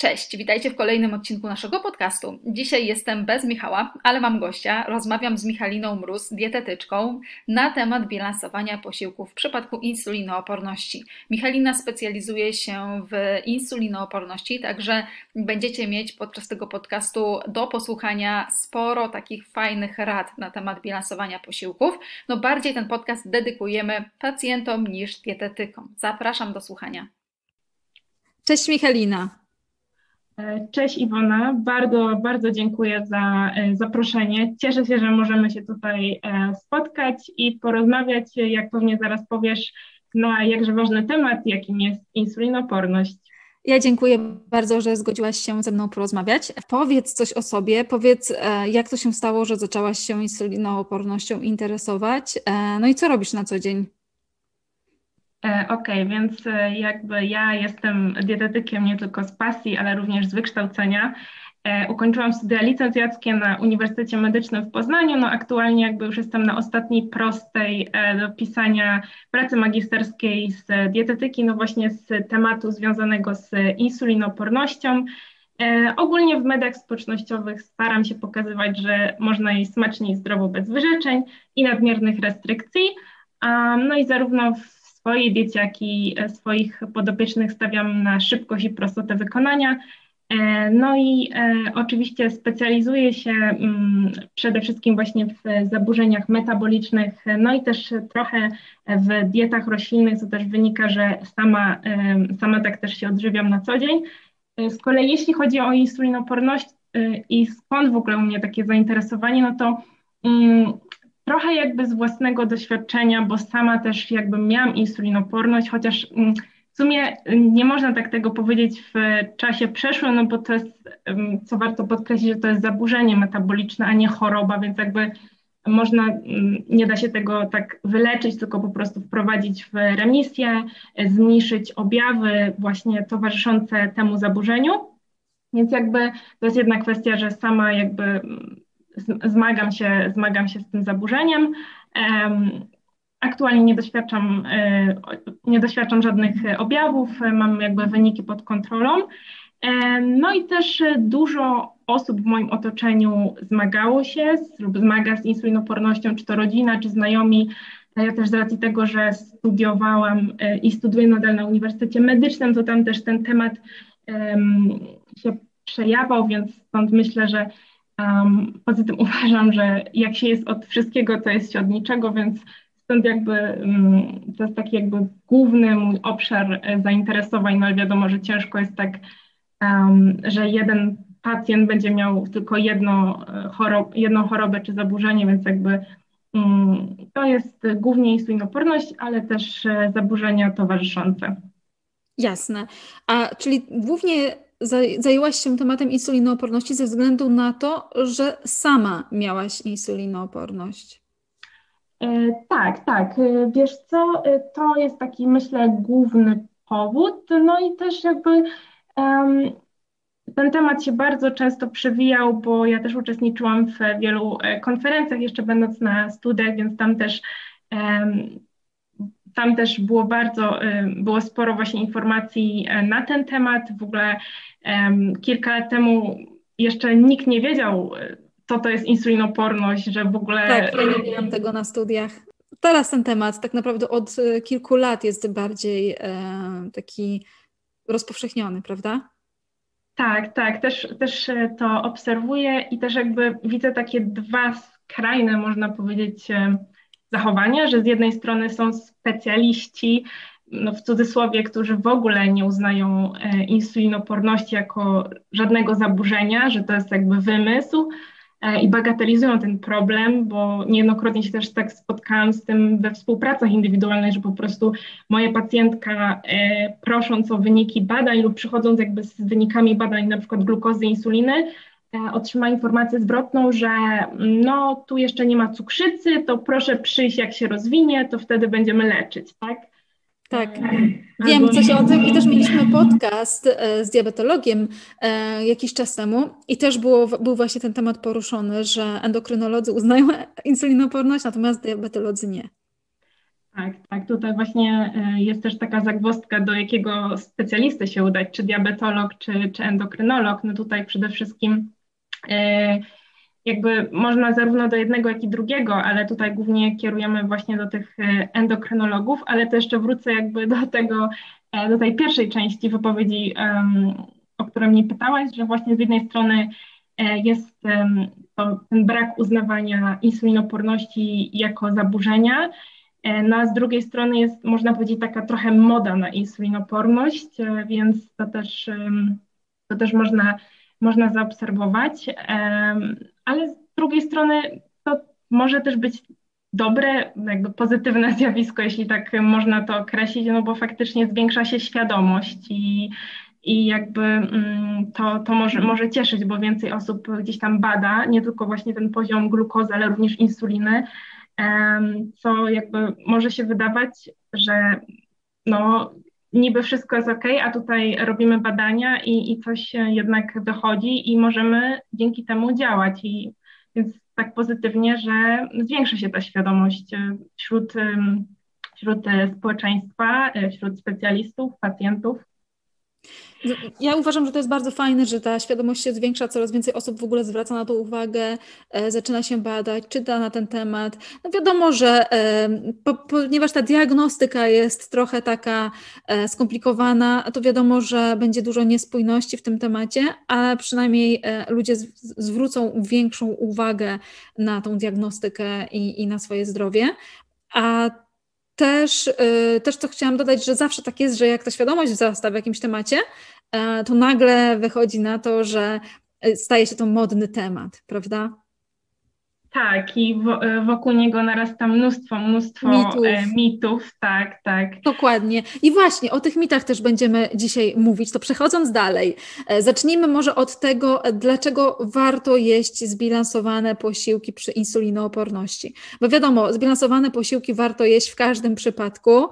Cześć, witajcie w kolejnym odcinku naszego podcastu. Dzisiaj jestem bez Michała, ale mam gościa. Rozmawiam z Michaliną Mróz, dietetyczką, na temat bilansowania posiłków w przypadku insulinooporności. Michalina specjalizuje się w insulinooporności, także będziecie mieć podczas tego podcastu do posłuchania sporo takich fajnych rad na temat bilansowania posiłków. No bardziej ten podcast dedykujemy pacjentom niż dietetykom. Zapraszam do słuchania. Cześć Michalina. E, cześć Iwona, bardzo, bardzo dziękuję za e, zaproszenie. Cieszę się, że możemy się tutaj e, spotkać i porozmawiać, jak pewnie zaraz powiesz, na jakże ważny temat, jakim jest insulinoporność. Ja dziękuję bardzo, że zgodziłaś się ze mną porozmawiać. Powiedz coś o sobie, powiedz, jak to się stało, że zaczęłaś się insulinoopornością interesować, no i co robisz na co dzień? E, okej, okay, więc e, jakby ja jestem dietetykiem nie tylko z pasji, ale również z wykształcenia. E, ukończyłam studia licencjackie na Uniwersytecie Medycznym w Poznaniu. No aktualnie jakby już jestem na ostatniej prostej do pisania pracy magisterskiej z dietetyki, no właśnie z tematu związanego z insulinopornością. Ogólnie w mediach społecznościowych staram się pokazywać, że można jeść smacznie i zdrowo bez wyrzeczeń i nadmiernych restrykcji. No i zarówno w swojej diecie, jak i e, swoich podopiecznych stawiam na szybkość i prostotę wykonania. E, no i e, oczywiście specjalizuję się mm, przede wszystkim właśnie w zaburzeniach metabolicznych, no i też trochę w dietach roślinnych, co też wynika, że sama, sama tak też się odżywiam na co dzień. Z kolei jeśli chodzi o insulinoporność i skąd w ogóle u mnie takie zainteresowanie, no to mm, trochę jakby z własnego doświadczenia, bo sama też jakby miałam insulinoporność, chociaż mm, w sumie nie można tak tego powiedzieć w czasie przeszłym, no bo to jest, mm, co warto podkreślić, że to jest zaburzenie metaboliczne, a nie choroba, więc jakby można, mm, nie da się tego tak wyleczyć, tylko po prostu wprowadzić w remisję, zmniejszyć objawy właśnie towarzyszące temu zaburzeniu. Więc jakby to jest jedna kwestia, że sama jakby zmagam się, zmagam się z tym zaburzeniem. Aktualnie nie doświadczam, e, nie doświadczam żadnych objawów, mam jakby wyniki pod kontrolą. No i też dużo osób w moim otoczeniu zmagało się lub zmaga z insulinopornością, czy to rodzina, czy znajomi. Ja też z racji tego, że studiowałam e, i studiuję nadal na Uniwersytecie Medycznym, to tam też ten temat się przejawał, więc stąd myślę, że Um, poza tym uważam, że jak się jest od wszystkiego, to jest się od niczego, więc stąd jakby um, to jest taki jakby główny mój obszar e, zainteresowań, no ale wiadomo, że ciężko jest tak, um, że jeden pacjent będzie miał tylko jedno e, chorob, jedną chorobę czy zaburzenie, więc jakby um, to jest głównie insulinoporność, ale też e, zaburzenia towarzyszące. Jasne. A czyli głównie zajęłaś się tematem insulinooporności ze względu na to, że sama miałaś insulinooporność. E, tak, tak. E, wiesz co, e, to jest taki myślę główny powód. No i też jakby um, ten temat się bardzo często przewijał, bo ja też uczestniczyłam w wielu konferencjach, jeszcze będąc na studiach, więc tam też um, tam też było bardzo, było sporo właśnie informacji na ten temat. W ogóle Kilka lat temu jeszcze nikt nie wiedział, co to jest insulinoporność, że w ogóle. Tak, ja nie miałam tego na studiach. Teraz ten temat tak naprawdę od e, kilku lat jest bardziej e, taki rozpowszechniony, prawda? Tak, tak, też, też e, to obserwuję i też jakby widzę takie dwa skrajne, można powiedzieć, zachowania, że z jednej strony są specjaliści no w cudzysłowie, którzy w ogóle nie uznają e, insulinoporności jako żadnego zaburzenia, że to jest jakby wymysł e, i bagatelizują ten problem, bo niejednokrotnie się też tak spotkałam z tym we współpracach indywidualnych, że po prostu moja pacjentka e, prosząc o wyniki badań lub przychodząc jakby z wynikami badań na przykład glukozy, insuliny, otrzyma informację zwrotną, że no tu jeszcze nie ma cukrzycy, to proszę przyjść jak się rozwinie, to wtedy będziemy leczyć, tak? Tak, wiem coś o tym i też mieliśmy podcast e, z diabetologiem e, jakiś czas temu i też było, był właśnie ten temat poruszony, że endokrynolodzy uznają insulinoporność, natomiast diabetolodzy nie. Tak, tak. Tutaj właśnie e, jest też taka zagwozdka, do jakiego specjalisty się udać, czy diabetolog, czy, czy endokrynolog. No tutaj przede wszystkim e, jakby można zarówno do jednego, jak i drugiego, ale tutaj głównie kierujemy właśnie do tych e, endokrynologów, ale to jeszcze wrócę jakby do tego, do tej pierwszej części wypowiedzi, o którą mnie pytałaś, że właśnie z jednej strony jest to ten brak uznawania insulinoporności jako zaburzenia, E, no a z drugiej strony jest, można powiedzieć, taka trochę moda na insulinoporność, e, więc to też, to też można, można zaobserwować. Ale z drugiej strony to może też być dobre, jakby pozytywne zjawisko, jeśli tak można to określić, no bo faktycznie zwiększa się świadomość i, i jakby mm, to, to może, może cieszyć, bo więcej osób gdzieś tam bada, nie tylko właśnie ten poziom glukozy, ale również insuliny, co jakby może się wydawać, że no niby wszystko jest ok, a tutaj robimy badania i, i coś jednak dochodzi i możemy dzięki temu działać. I więc tak pozytywnie, że zwiększa się ta świadomość e, wśród, wśród e, społeczeństwa, e, wśród specjalistów, pacjentów. Ja uważam, że to jest bardzo fajne, że ta świadomość się zwiększa, coraz więcej osób w ogóle zwraca na to uwagę, e, zaczyna się badać, czyta na ten temat. No wiadomo, że e, po, ponieważ ta diagnostyka jest trochę taka e, skomplikowana, to wiadomo, że będzie dużo niespójności w tym temacie, ale przynajmniej ludzie z, zwrócą większą uwagę na tą diagnostykę i, i na swoje zdrowie. A też, y, też co chciałam dodać, że zawsze tak jest, że jak ta świadomość wzrasta w jakimś temacie, e, to nagle wychodzi na to, że y, staje się to modny temat, prawda? Tak, i e, wokół niego narasta mnóstwo, mnóstwo mitów. E, mitów. tak, tak. Dokładnie. I właśnie o tych mitach też będziemy dzisiaj mówić. To przechodząc dalej, e, zacznijmy może od tego, dlaczego warto jeść zbilansowane posiłki przy insulinooporności. Bo wiadomo, zbilansowane posiłki warto jeść w każdym przypadku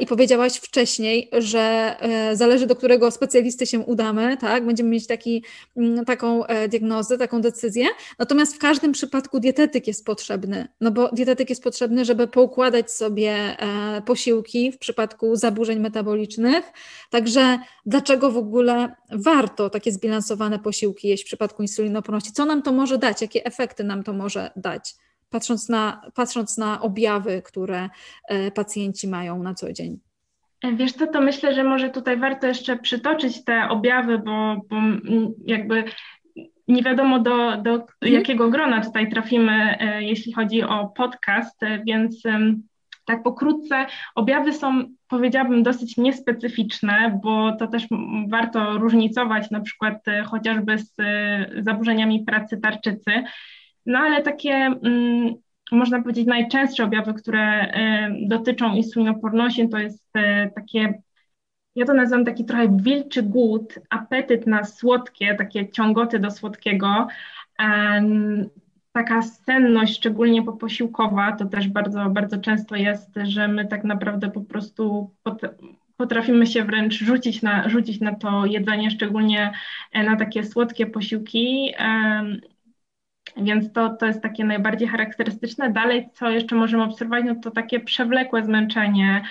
i powiedziałaś wcześniej, że zależy do którego specjalisty się udamy, tak? Będziemy mieć taki, mm, taką diagnozę, taką decyzję. Natomiast w każdym przypadku dietetyk jest potrzebny, no bo dietetyk jest potrzebny, żeby poukładać sobie e, posiłki w przypadku zaburzeń metabolicznych. Także dlaczego w ogóle warto takie zbilansowane posiłki jeść w przypadku insulinoporności? Co nam to może dać? Jakie efekty nam to może dać? Patrząc na, patrząc na objawy, które e, pacjenci mają na co dzień. Wiesz co, to myślę, że może tutaj warto jeszcze przytoczyć te objawy, bo, bo jakby nie wiadomo do, do mhm. jakiego grona tutaj trafimy, e, jeśli chodzi o podcast, e, więc tak pokrótce, objawy są, powiedziałabym, dosyć niespecyficzne, bo to też warto różnicować na przykład e, chociażby z zaburzeniami pracy tarczycy. No ale takie, mm, można powiedzieć, najczęstsze objawy, które dotyczą insulinoporności, to jest takie ja to nazywam taki trochę wilczy głód, apetyt na słodkie, takie ciągoty do słodkiego. Taka senność, szczególnie poposiłkowa, to też bardzo, bardzo często jest, że my tak naprawdę po prostu potrafimy się wręcz rzucić na, rzucić na to jedzenie, szczególnie e, na takie słodkie posiłki. Więc to, to jest takie najbardziej charakterystyczne. Dalej, co jeszcze możemy obserwować, no to takie przewlekłe zmęczenie,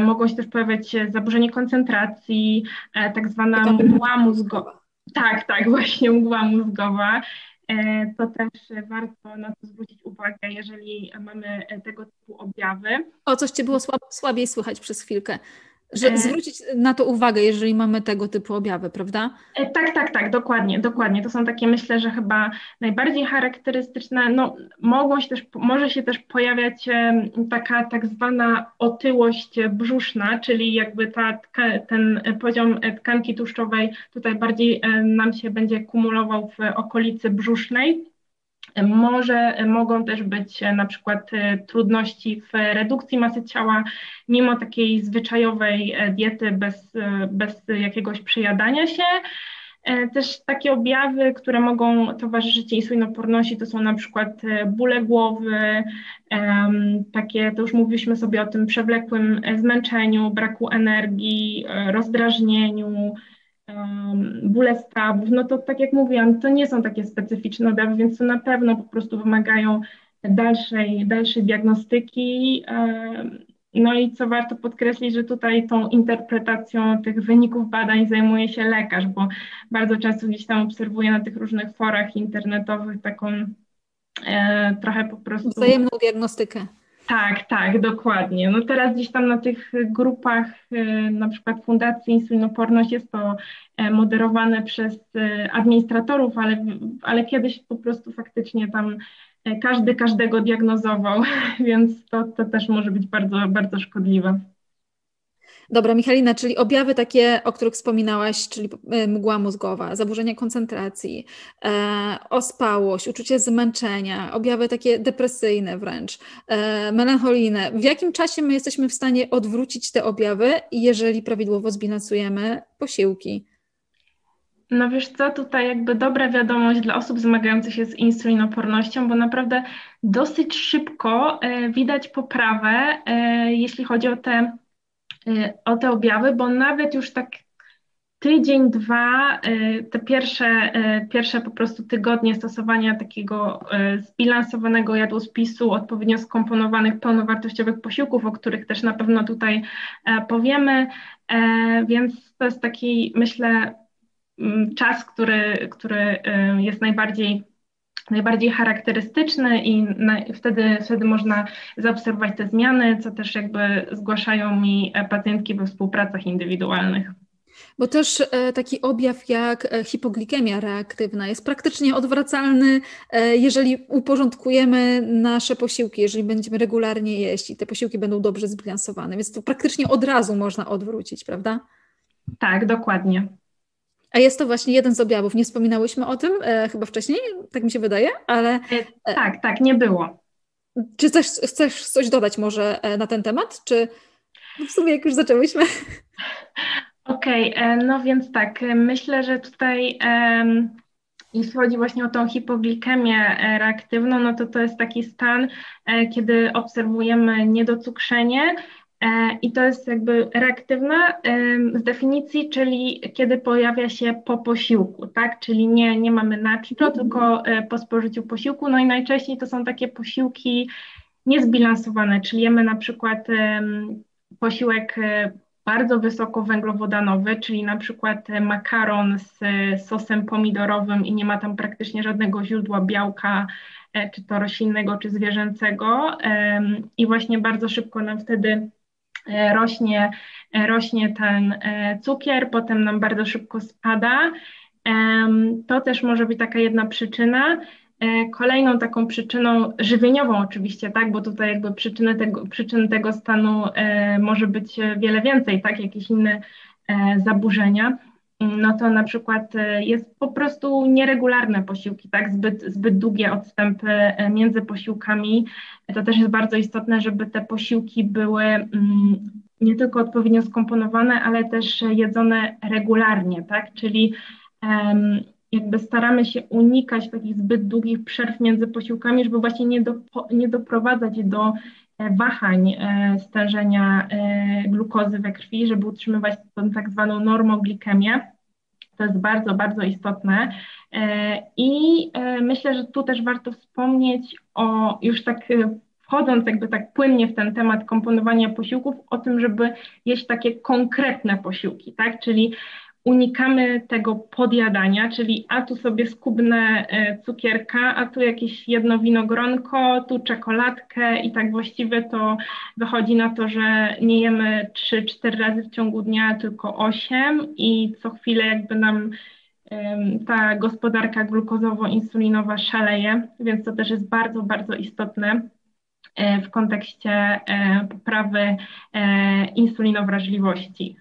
mogą się też pojawiać zaburzenie koncentracji, e, tak zwana mgła mózgowa. Tak, tak, właśnie mgła mózgowa. E, to też warto na to zwrócić uwagę, jeżeli mamy tego typu objawy. O, coś Cię było słabiej słychać przez chwilkę. Że e, zwrócić na to uwagę, jeżeli mamy tego typu objawy, prawda? E, tak, tak, tak, dokładnie, dokładnie. To są takie, myślę, że chyba najbardziej charakterystyczne. No, mogą się też, może się też pojawiać taka tak zwana otyłość brzuszna, czyli jakby ta, ten poziom tkanki tłuszczowej tutaj bardziej nam się będzie kumulował w okolicy brzusznej. Może mogą też być e, na przykład e, trudności w redukcji masy ciała, mimo takiej zwyczajowej e, diety bez, bez jakiegoś przejadania się. Też takie objawy, które mogą towarzyszyć insulinoporności, to są na przykład bóle głowy, takie, to już mówiliśmy sobie o tym przewlekłym zmęczeniu, braku energii, rozdrażnieniu, bóle stawów, no to tak jak mówiłam, to nie są takie specyficzne objawy, więc to na pewno po prostu wymagają dalszej, dalszej diagnostyki no i co warto podkreślić, że tutaj tą interpretacją tych wyników badań zajmuje się lekarz, bo bardzo często gdzieś tam obserwuję na tych różnych forach internetowych taką e, trochę po prostu. Wzajemną diagnostykę. Tak, tak, dokładnie. No teraz gdzieś tam na tych grupach, e, na przykład Fundacji Insulinoporność jest to e, moderowane przez e, administratorów, ale, ale kiedyś po prostu faktycznie tam każdy każdego diagnozował, więc to, to też może być bardzo, bardzo szkodliwe. Dobra, Michalina, czyli objawy takie, o których wspominałaś, czyli e, mgła mózgowa, zaburzenia koncentracji, e, ospałość, uczucie zmęczenia, objawy takie depresyjne wręcz, e, melancholijne. W jakim czasie my jesteśmy w stanie odwrócić te objawy, jeżeli prawidłowo zbilansujemy posiłki? No wiesz co, tutaj jakby dobra wiadomość dla osób zmagających się z insulinopornością, bo naprawdę dosyć szybko e, widać poprawę, e, jeśli chodzi o te, o te objawy, bo nawet już tak tydzień, dwa, te pierwsze, pierwsze po prostu tygodnie stosowania takiego zbilansowanego jadłospisu, odpowiednio skomponowanych, pełnowartościowych posiłków, o których też na pewno tutaj powiemy, więc to jest taki, myślę, Mm, czas, który, który y, jest najbardziej najbardziej charakterystyczny i na, wtedy, wtedy można zaobserwować te zmiany, co też jakby zgłaszają mi e, pacjentki we współpracach indywidualnych. Bo też e, taki objaw jak e, hipoglikemia reaktywna jest praktycznie odwracalny, jeżeli uporządkujemy nasze posiłki, jeżeli będziemy regularnie jeść i te posiłki będą dobrze zbilansowane, więc to praktycznie od razu można odwrócić, prawda? Tak, dokładnie. A jest to właśnie jeden z objawów. Nie wspominałyśmy o tym e, chyba wcześniej, tak mi się wydaje, ale. E, tak, tak, nie było. Czy chcesz, chcesz coś dodać może e, na ten temat? Czy w sumie jak już zaczęłyśmy? Okej, okay, no więc tak, myślę, że tutaj. Um, jeśli chodzi właśnie o tą hipoglikemię reaktywną, no to to jest taki stan, kiedy obserwujemy niedocukrzenie, E, I to jest jakby reaktywna z definicji, czyli kiedy pojawia się po posiłku, tak? Czyli nie, nie mamy na czczo, tylko e, po spożyciu posiłku. No i najczęściej to są takie posiłki niezbilansowane, czyli jemy na przykład posiłek e, bardzo wysokowęglowodanowy, czyli na przykład makaron z sosem pomidorowym i nie ma tam praktycznie żadnego źródła białka, czy to roślinnego, czy zwierzęcego. I właśnie bardzo szybko nam wtedy E, rośnie, e, rośnie ten e, cukier, potem nam bardzo szybko spada. To też może być taka jedna przyczyna. Kolejną taką przyczyną żywieniową oczywiście, tak, bo tutaj jakby przyczyny tego, przyczyn tego stanu może być wiele więcej, tak, jakieś inne zaburzenia no to na przykład jest po prostu nieregularne posiłki, tak, zbyt, zbyt długie odstępy między posiłkami. To też jest bardzo istotne, żeby te posiłki były mm, nie tylko odpowiednio skomponowane, ale też jedzone regularnie, tak, czyli jakby staramy się unikać takich zbyt długich przerw między posiłkami, żeby właśnie nie, do, nie doprowadzać do e, wahań e, stężenia e, glukozy we krwi, żeby utrzymywać tą tak zwaną normoglikemię. To jest bardzo, bardzo istotne. I myślę, że tu też warto wspomnieć o już tak wchodząc jakby tak płynnie w ten temat komponowania posiłków, o tym, żeby jeść takie konkretne posiłki, tak? Czyli unikamy tego podjadania, czyli a tu sobie skubnę e, cukierka, a tu jakieś jedno winogronko, tu czekoladkę i tak właściwie to wychodzi na to, że nie jemy 3-4 razy w ciągu dnia, tylko 8 i co chwilę jakby nam ta gospodarka glukozowo-insulinowa szaleje, więc to też jest bardzo, bardzo istotne E, w kontekście e, poprawy insulinowrażliwości.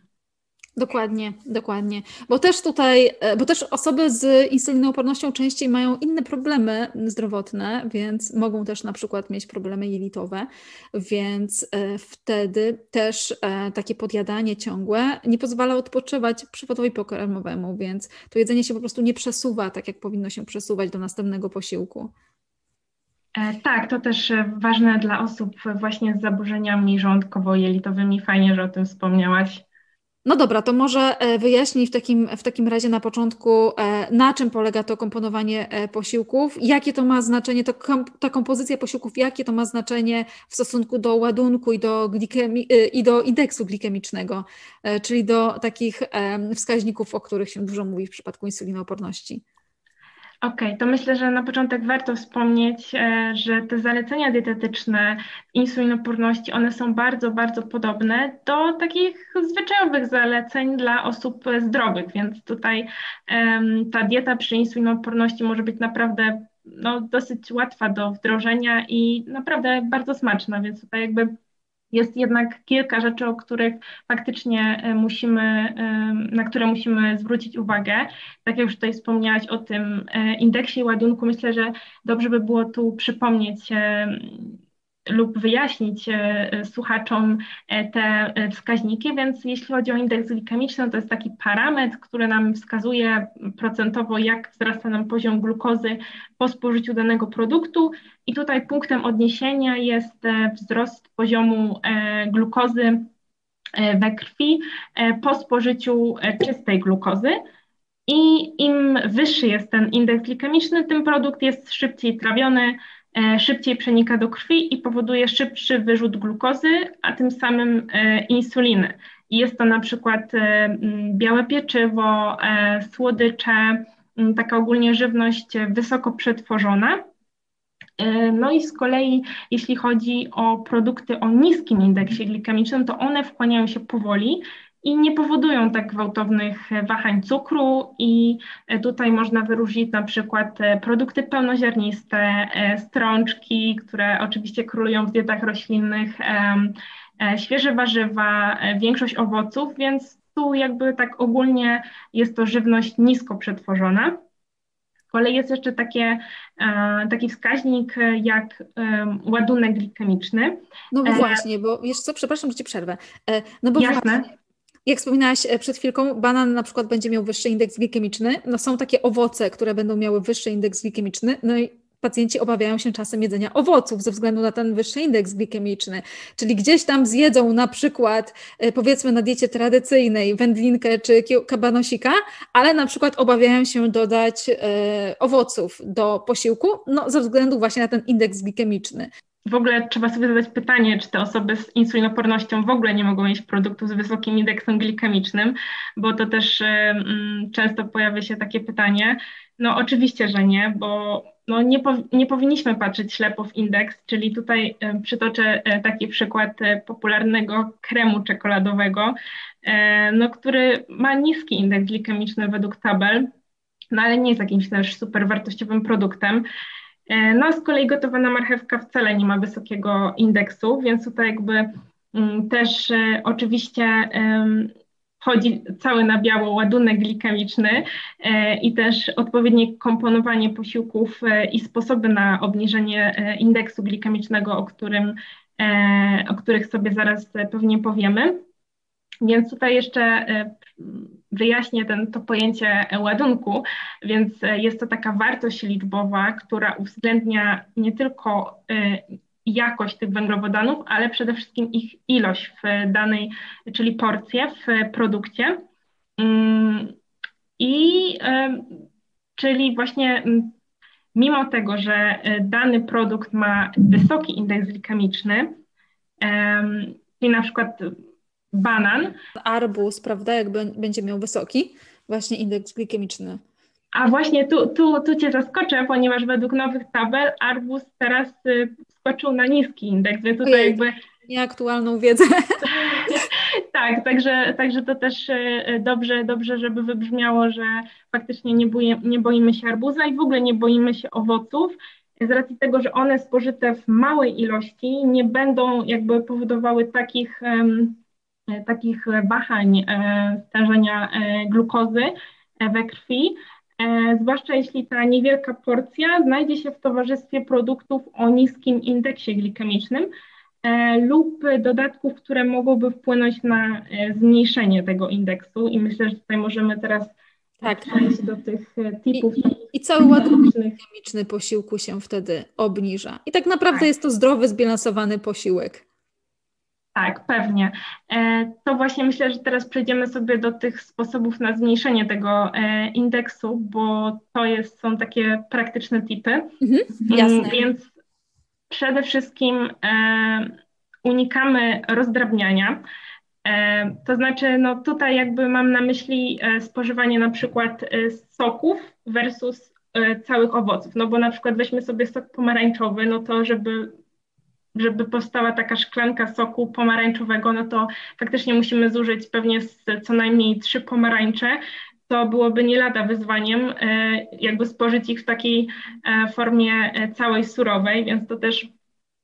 Dokładnie, dokładnie. Bo też tutaj, bo też osoby z insulinoopornością częściej mają inne problemy zdrowotne, więc mogą też na przykład mieć problemy jelitowe, więc wtedy też takie podjadanie ciągłe nie pozwala odpoczywać przewodowi pokarmowemu, więc to jedzenie się po prostu nie przesuwa tak, jak powinno się przesuwać do następnego posiłku. E, tak, to też e, ważne dla osób właśnie z zaburzeniami żołądkowo-jelitowymi. Fajnie, że o tym wspomniałaś. No dobra, to może e, wyjaśnij w takim, w takim razie na początku, e, na czym polega to komponowanie e, posiłków, jakie to ma znaczenie, to ta kompozycja posiłków, jakie to ma znaczenie w stosunku do ładunku i do, glikemi, i do indeksu glikemicznego, czyli do takich wskaźników, o których się dużo mówi w przypadku insulinooporności. Okej, okay, to myślę, że na początek warto wspomnieć, e, że te zalecenia dietetyczne insulinoporności, one są bardzo, bardzo podobne do takich zwyczajowych zaleceń dla osób zdrowych, więc tutaj um, ta dieta przy insulinoporności może być naprawdę no, dosyć łatwa do wdrożenia i naprawdę bardzo smaczna, więc tutaj jakby jest jednak kilka rzeczy, o których faktycznie e, musimy, e, na które musimy zwrócić uwagę. Tak jak już tutaj wspomniałaś o tym e, indeksie ładunku, myślę, że dobrze by było tu przypomnieć lub wyjaśnić słuchaczom te wskaźniki, więc jeśli chodzi o indeks glikemiczny, to jest taki parametr, który nam wskazuje procentowo, jak wzrasta nam poziom glukozy po spożyciu danego produktu. I tutaj punktem odniesienia jest e, wzrost poziomu e, glukozy e, we krwi po spożyciu czystej glukozy. I im wyższy jest ten indeks glikemiczny, tym produkt jest szybciej trawiony, szybciej przenika do krwi i powoduje szybszy wyrzut glukozy, a tym samym insuliny. I jest to na przykład białe pieczywo, słodycze, taka ogólnie żywność wysoko przetworzona. E, no i z kolei, jeśli chodzi o produkty o niskim indeksie glikemicznym, to one wchłaniają się powoli i nie powodują tak gwałtownych wahań cukru i e, tutaj można wyróżnić na przykład e, produkty pełnoziarniste, strączki, które oczywiście królują w dietach roślinnych, świeże warzywa, większość owoców, więc tu jakby tak ogólnie jest to żywność nisko przetworzona kolei jest jeszcze takie, e, taki wskaźnik e, jak ładunek glikemiczny. No e, właśnie, bo wiesz co, przepraszam, że Ci przerwę. No bo Jasne. Właśnie, jak wspominałaś przed chwilką, banan na przykład będzie miał wyższy indeks glikemiczny. No są takie owoce, które będą miały wyższy indeks glikemiczny. No i pacjenci obawiają się czasem jedzenia owoców ze względu na ten wyższy indeks glikemiczny. Czyli gdzieś tam zjedzą na przykład, e, powiedzmy na diecie tradycyjnej, wędlinkę czy kabanosika, ale na przykład obawiają się dodać e, owoców do posiłku, no ze względu właśnie na ten indeks glikemiczny. W ogóle trzeba sobie zadać pytanie, czy te osoby z insulinopornością w ogóle nie mogą jeść produktów z wysokim indeksem glikemicznym, bo to też często pojawia się takie pytanie. No oczywiście, że nie, bo no nie, nie powinniśmy patrzeć ślepo w indeks, czyli tutaj e, przytoczę e, taki przykład e, popularnego kremu czekoladowego, no, który ma niski indeks glikemiczny według tabel, no ale nie jest jakimś też super wartościowym produktem. No z kolei gotowana marchewka wcale nie ma wysokiego indeksu, więc tutaj jakby mm, też oczywiście wchodzi cały na biało ładunek glikemiczny e, i też odpowiednie komponowanie posiłków e, i sposoby na obniżenie e, indeksu glikemicznego, o, którym, o których sobie zaraz pewnie powiemy. Więc tutaj jeszcze wyjaśnię ten, to pojęcie ładunku, więc jest to taka wartość liczbowa, która uwzględnia nie tylko jakość tych węglowodanów, ale przede wszystkim ich ilość w danej, czyli porcję w produkcie. Mm, I czyli właśnie mimo tego, że e, dany produkt ma wysoki indeks glikemiczny, czyli na przykład banan. Arbuz, prawda, jakby będzie miał wysoki właśnie indeks glikemiczny. A właśnie tu, tu, tu Cię zaskoczę, ponieważ według nowych tabel arbuz teraz y, skoczył na niski indeks, więc tutaj Ojej, jakby... Nieaktualną wiedzę. tak, także, także to też y, dobrze, dobrze, żeby wybrzmiało, że faktycznie nie, boje, nie boimy się arbuza i w ogóle nie boimy się owoców, z racji tego, że one spożyte w małej ilości nie będą jakby powodowały takich, um, takich wahań um, stężenia um, glukozy we krwi, E, zwłaszcza jeśli ta niewielka porcja znajdzie się w towarzystwie produktów o niskim indeksie glikemicznym e, lub dodatków, które mogłyby wpłynąć na e, zmniejszenie tego indeksu. I myślę, że tutaj możemy teraz tak. przejść do tych typów. I, i cały ładunek chemiczny posiłku się wtedy obniża. I tak naprawdę tak. jest to zdrowy, zbilansowany posiłek. Tak, pewnie. E, to właśnie myślę, że teraz przejdziemy sobie do tych sposobów na zmniejszenie tego e, indeksu, bo to jest, są takie praktyczne tipy. Mhm, jasne. Mm, więc przede wszystkim unikamy rozdrabniania. To znaczy, no tutaj jakby mam na myśli spożywanie na przykład soków versus całych owoców. No bo na przykład weźmy sobie sok pomarańczowy, no to żeby żeby powstała taka szklanka soku pomarańczowego, no to faktycznie musimy zużyć pewnie co najmniej trzy pomarańcze. To byłoby nie lada wyzwaniem, e, jakby spożyć ich w takiej e, formie e, całej surowej, więc to też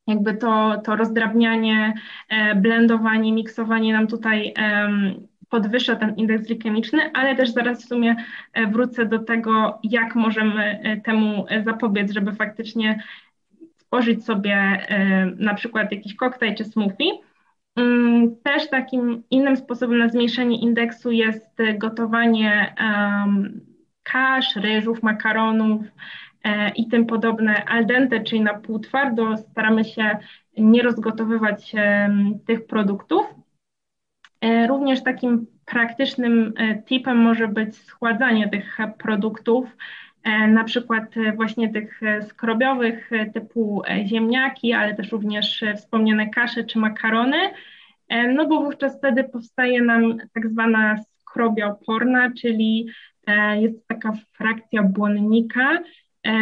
jakby to, to rozdrabnianie, blendowanie, miksowanie nam tutaj podwyższa ten indeks glikemiczny, ale też zaraz w sumie wrócę do tego, jak możemy temu zapobiec, żeby faktycznie spożyć sobie e, na przykład jakiś koktajl czy smoothie. Mm, też takim innym sposobem na zmniejszenie indeksu jest gotowanie kasz, ryżów, makaronów e, i tym podobne al dente, czyli na pół twardo. Staramy się nie rozgotowywać tych produktów. E, również takim praktycznym tipem może być schładzanie tych produktów E, na przykład e, właśnie tych e, skrobiowych typu ziemniaki, ale też również wspomniane kasze czy makarony, no bo wówczas wtedy powstaje nam tak zwana skrobia oporna, czyli jest taka frakcja błonnika,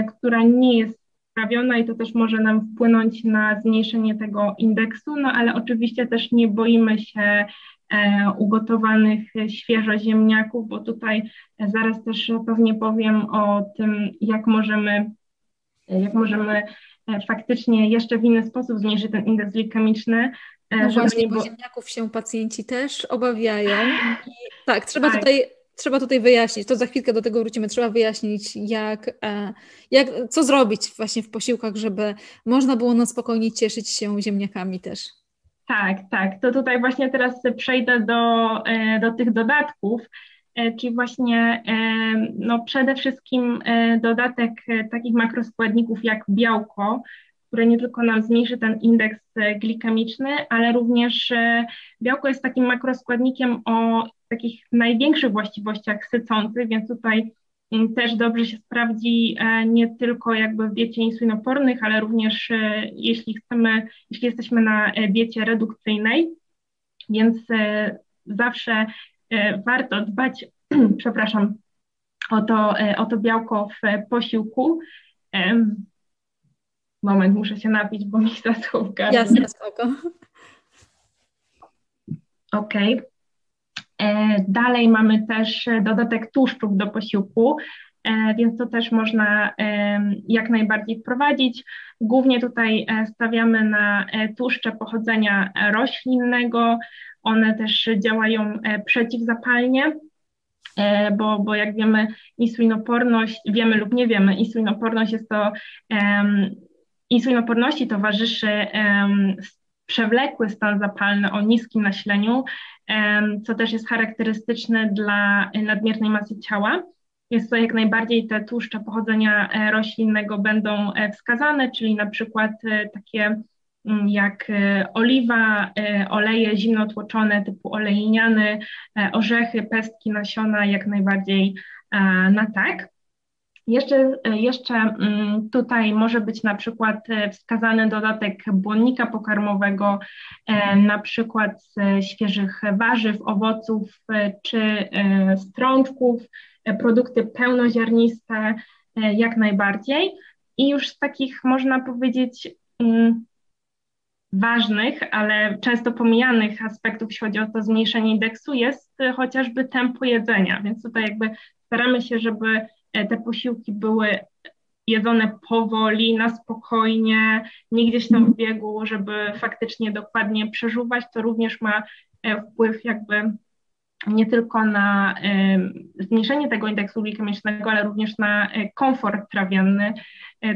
która nie jest sprawiona i to też może nam wpłynąć na zmniejszenie tego indeksu, no ale oczywiście też nie boimy się E, ugotowanych świeżo ziemniaków, bo tutaj zaraz też pewnie powiem o tym, jak możemy, jak możemy e, faktycznie jeszcze w inny sposób zmniejszyć ten indeks glikemiczny. E, no właśnie, bo ziemniaków się pacjenci też obawiają. I tak, trzeba tak. tutaj trzeba tutaj wyjaśnić, to za chwilkę do tego wrócimy, trzeba wyjaśnić, jak, jak, co zrobić właśnie w posiłkach, żeby można było na spokojnie cieszyć się ziemniakami też. Tak, tak. To tutaj właśnie teraz przejdę do, e, do tych dodatków, e, czyli właśnie e, no przede wszystkim dodatek takich makroskładników jak białko, które nie tylko nam zmniejszy ten indeks glikemiczny, ale również białko jest takim makroskładnikiem o takich największych właściwościach sycących, więc tutaj też dobrze się sprawdzi e, nie tylko jakby w diecie insulinopornych, ale również e, jeśli chcemy, jeśli jesteśmy na e, diecie redukcyjnej, więc zawsze warto dbać, przepraszam, o to, o to białko w posiłku. Moment, muszę się napić, bo mi zaschł w gardle. Jasne, spoko. Okej. Okay. E, dalej mamy też dodatek tłuszczów do posiłku, e, więc to też można jak najbardziej wprowadzić. Głównie tutaj e, stawiamy na tłuszcze pochodzenia roślinnego, one też działają przeciwzapalnie. Bo, bo jak wiemy, insulinoporność, wiemy lub nie wiemy, insulinoporność jest to, insulinoporności towarzyszy przewlekły stan zapalny o niskim nasileniu, co też jest charakterystyczne dla nadmiernej masy ciała. Jest to jak najbardziej te tłuszcze pochodzenia e, roślinnego będą e, wskazane, czyli na przykład e, takie mm, jak oliwa, oleje zimnotłoczone typu olejniany, orzechy, pestki, nasiona, jak najbardziej na tak. Jeszcze, jeszcze mm, tutaj może być na przykład e, wskazany dodatek błonnika pokarmowego, e, na przykład z świeżych warzyw, owoców e, czy strączków, produkty pełnoziarniste jak najbardziej. I już z takich można powiedzieć mm, ważnych, ale często pomijanych aspektów, jeśli chodzi o to zmniejszenie indeksu, jest chociażby tempo jedzenia. Więc tutaj jakby staramy się, żeby E, te posiłki były jedzone powoli, na spokojnie, nie gdzieś tam w biegu, żeby faktycznie dokładnie przeżuwać, to również ma e, wpływ jakby nie tylko na zmniejszenie tego indeksu glikemicznego, ale również na e, komfort trawienny,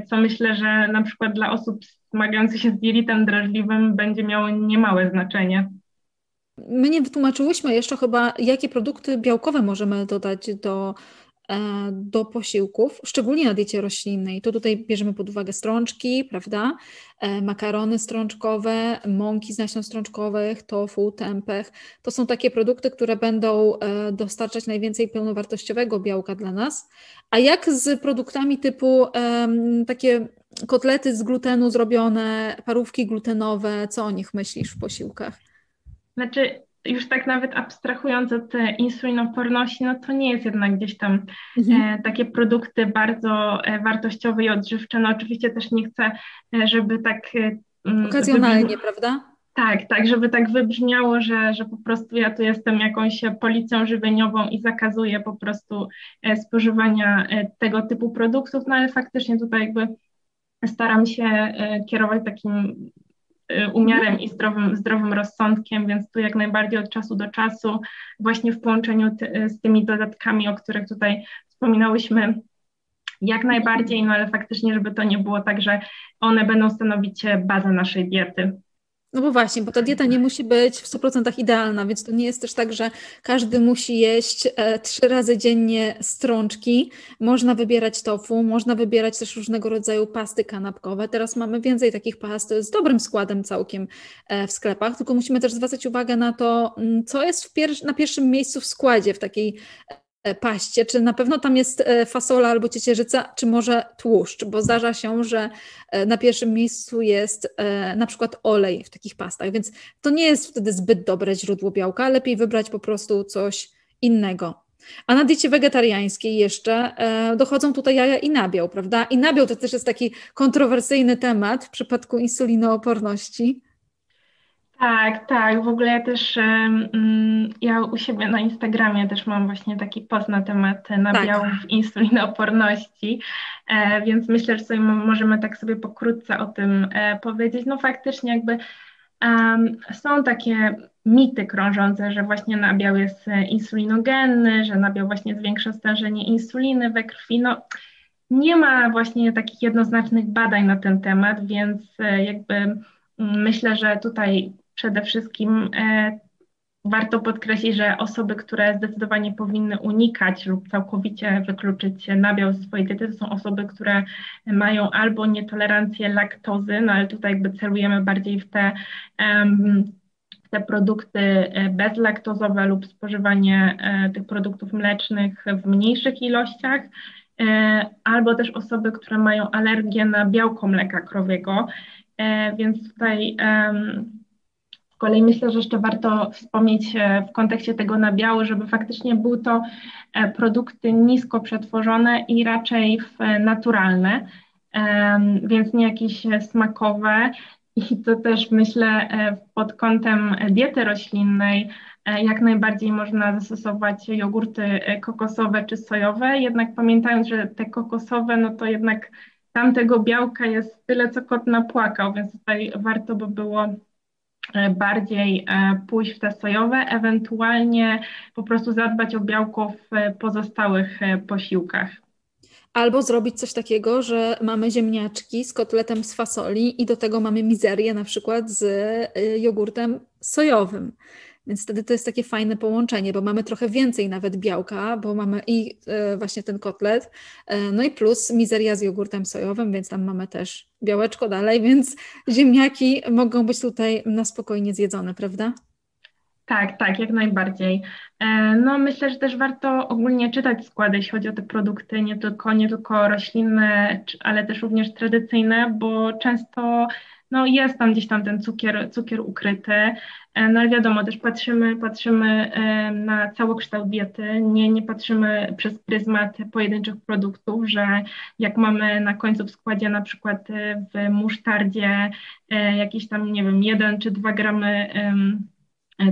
co myślę, że na przykład dla osób zmagających się z dielitem drażliwym będzie miało niemałe znaczenie. My nie wytłumaczyłyśmy jeszcze chyba, jakie produkty białkowe możemy dodać do do posiłków, szczególnie na diecie roślinnej. To tutaj bierzemy pod uwagę strączki, prawda? E, makarony strączkowe, mąki z nasion strączkowych, tofu, tempeh. To są takie produkty, które będą e, dostarczać najwięcej pełnowartościowego białka dla nas. A jak z produktami typu takie kotlety z glutenu zrobione, parówki glutenowe, co o nich myślisz w posiłkach? Znaczy, już tak nawet abstrahując od insulinoporności, no to nie jest jednak gdzieś tam mhm. e, takie produkty bardzo e, wartościowe i odżywcze. No oczywiście też nie chcę, e, żeby tak... E, mm, Okazjonalnie, prawda? Tak, tak, żeby tak wybrzmiało, że, że po prostu ja tu jestem jakąś policją żywieniową i zakazuję po prostu e, spożywania e, tego typu produktów, no ale faktycznie tutaj jakby staram się kierować takim umiarem i zdrowym, zdrowym rozsądkiem, więc tu jak najbardziej od czasu do czasu, właśnie w połączeniu ty, z tymi dodatkami, o których tutaj wspominałyśmy, jak najbardziej, no ale faktycznie, żeby to nie było tak, że one będą stanowić bazę naszej diety. No bo właśnie, bo ta dieta nie musi być w 100% idealna, więc to nie jest też tak, że każdy musi jeść e, trzy razy dziennie strączki. Można wybierać tofu, można wybierać też różnego rodzaju pasty kanapkowe. Teraz mamy więcej takich past z dobrym składem całkiem e, w sklepach, tylko musimy też zwracać uwagę na to, mm, co jest pier na pierwszym miejscu w składzie w takiej paście, czy na pewno tam jest e, fasola albo ciecierzyca, czy może tłuszcz, bo zdarza się, że e, na pierwszym miejscu jest na przykład olej w takich pastach, więc to nie jest wtedy zbyt dobre źródło białka, lepiej wybrać po prostu coś innego. A na diecie wegetariańskiej jeszcze dochodzą tutaj jaja i nabiał, prawda? I nabiał to też jest taki kontrowersyjny temat w przypadku insulinooporności. Tak, tak. W ogóle ja też, um, ja u siebie na Instagramie też mam właśnie taki post na temat nabiałów tak. insulinooporności, e, więc myślę, że sobie możemy tak sobie pokrótce o tym e, powiedzieć. No faktycznie jakby um, są takie mity krążące, że właśnie nabiał jest insulinogenny, że nabiał właśnie zwiększa stężenie insuliny we krwi. No, nie ma właśnie takich jednoznacznych badań na ten temat, więc e, jakby mm, myślę, że tutaj przede wszystkim e, warto podkreślić, że osoby, które zdecydowanie powinny unikać lub całkowicie wykluczyć nabiał z swojej diety, to są osoby, które mają albo nietolerancję laktozy, no ale tutaj jakby celujemy bardziej w te, te produkty e, bezlaktozowe lub spożywanie e, tych produktów mlecznych w mniejszych ilościach, albo też osoby, które mają alergię na białko mleka krowiego, więc tutaj kolei myślę, że jeszcze warto wspomnieć e, w kontekście tego nabiału, żeby faktycznie były to e, produkty nisko przetworzone i raczej naturalne, więc nie jakieś smakowe. I to też myślę e, pod kątem diety roślinnej, jak najbardziej można zastosować jogurty kokosowe czy sojowe, jednak pamiętając, że te kokosowe, no to jednak tam tego białka jest tyle, co kot napłakał, więc tutaj warto by było E, bardziej e, pójść w te sojowe, ewentualnie po prostu zadbać o białko w pozostałych e, posiłkach. Albo zrobić coś takiego, że mamy ziemniaczki z kotletem z fasoli i do tego mamy mizerię na przykład z jogurtem sojowym. Więc wtedy to jest takie fajne połączenie, bo mamy trochę więcej nawet białka, bo mamy i e, właśnie ten kotlet, e, no i plus mizeria z jogurtem sojowym, więc tam mamy też białeczko dalej, więc ziemniaki mogą być tutaj na spokojnie zjedzone, prawda? Tak, tak, jak najbardziej. E, no myślę, że też warto ogólnie czytać składy, jeśli chodzi o te produkty, nie tylko, nie tylko roślinne, ale też również tradycyjne, bo często no jest tam gdzieś tam ten cukier, cukier ukryty, e, no ale wiadomo, też patrzymy, patrzymy e, na całokształt diety, nie, nie patrzymy przez pryzmat pojedynczych produktów, że jak mamy na końcu w składzie na przykład e, w musztardzie jakieś tam, nie wiem, jeden czy dwa gramy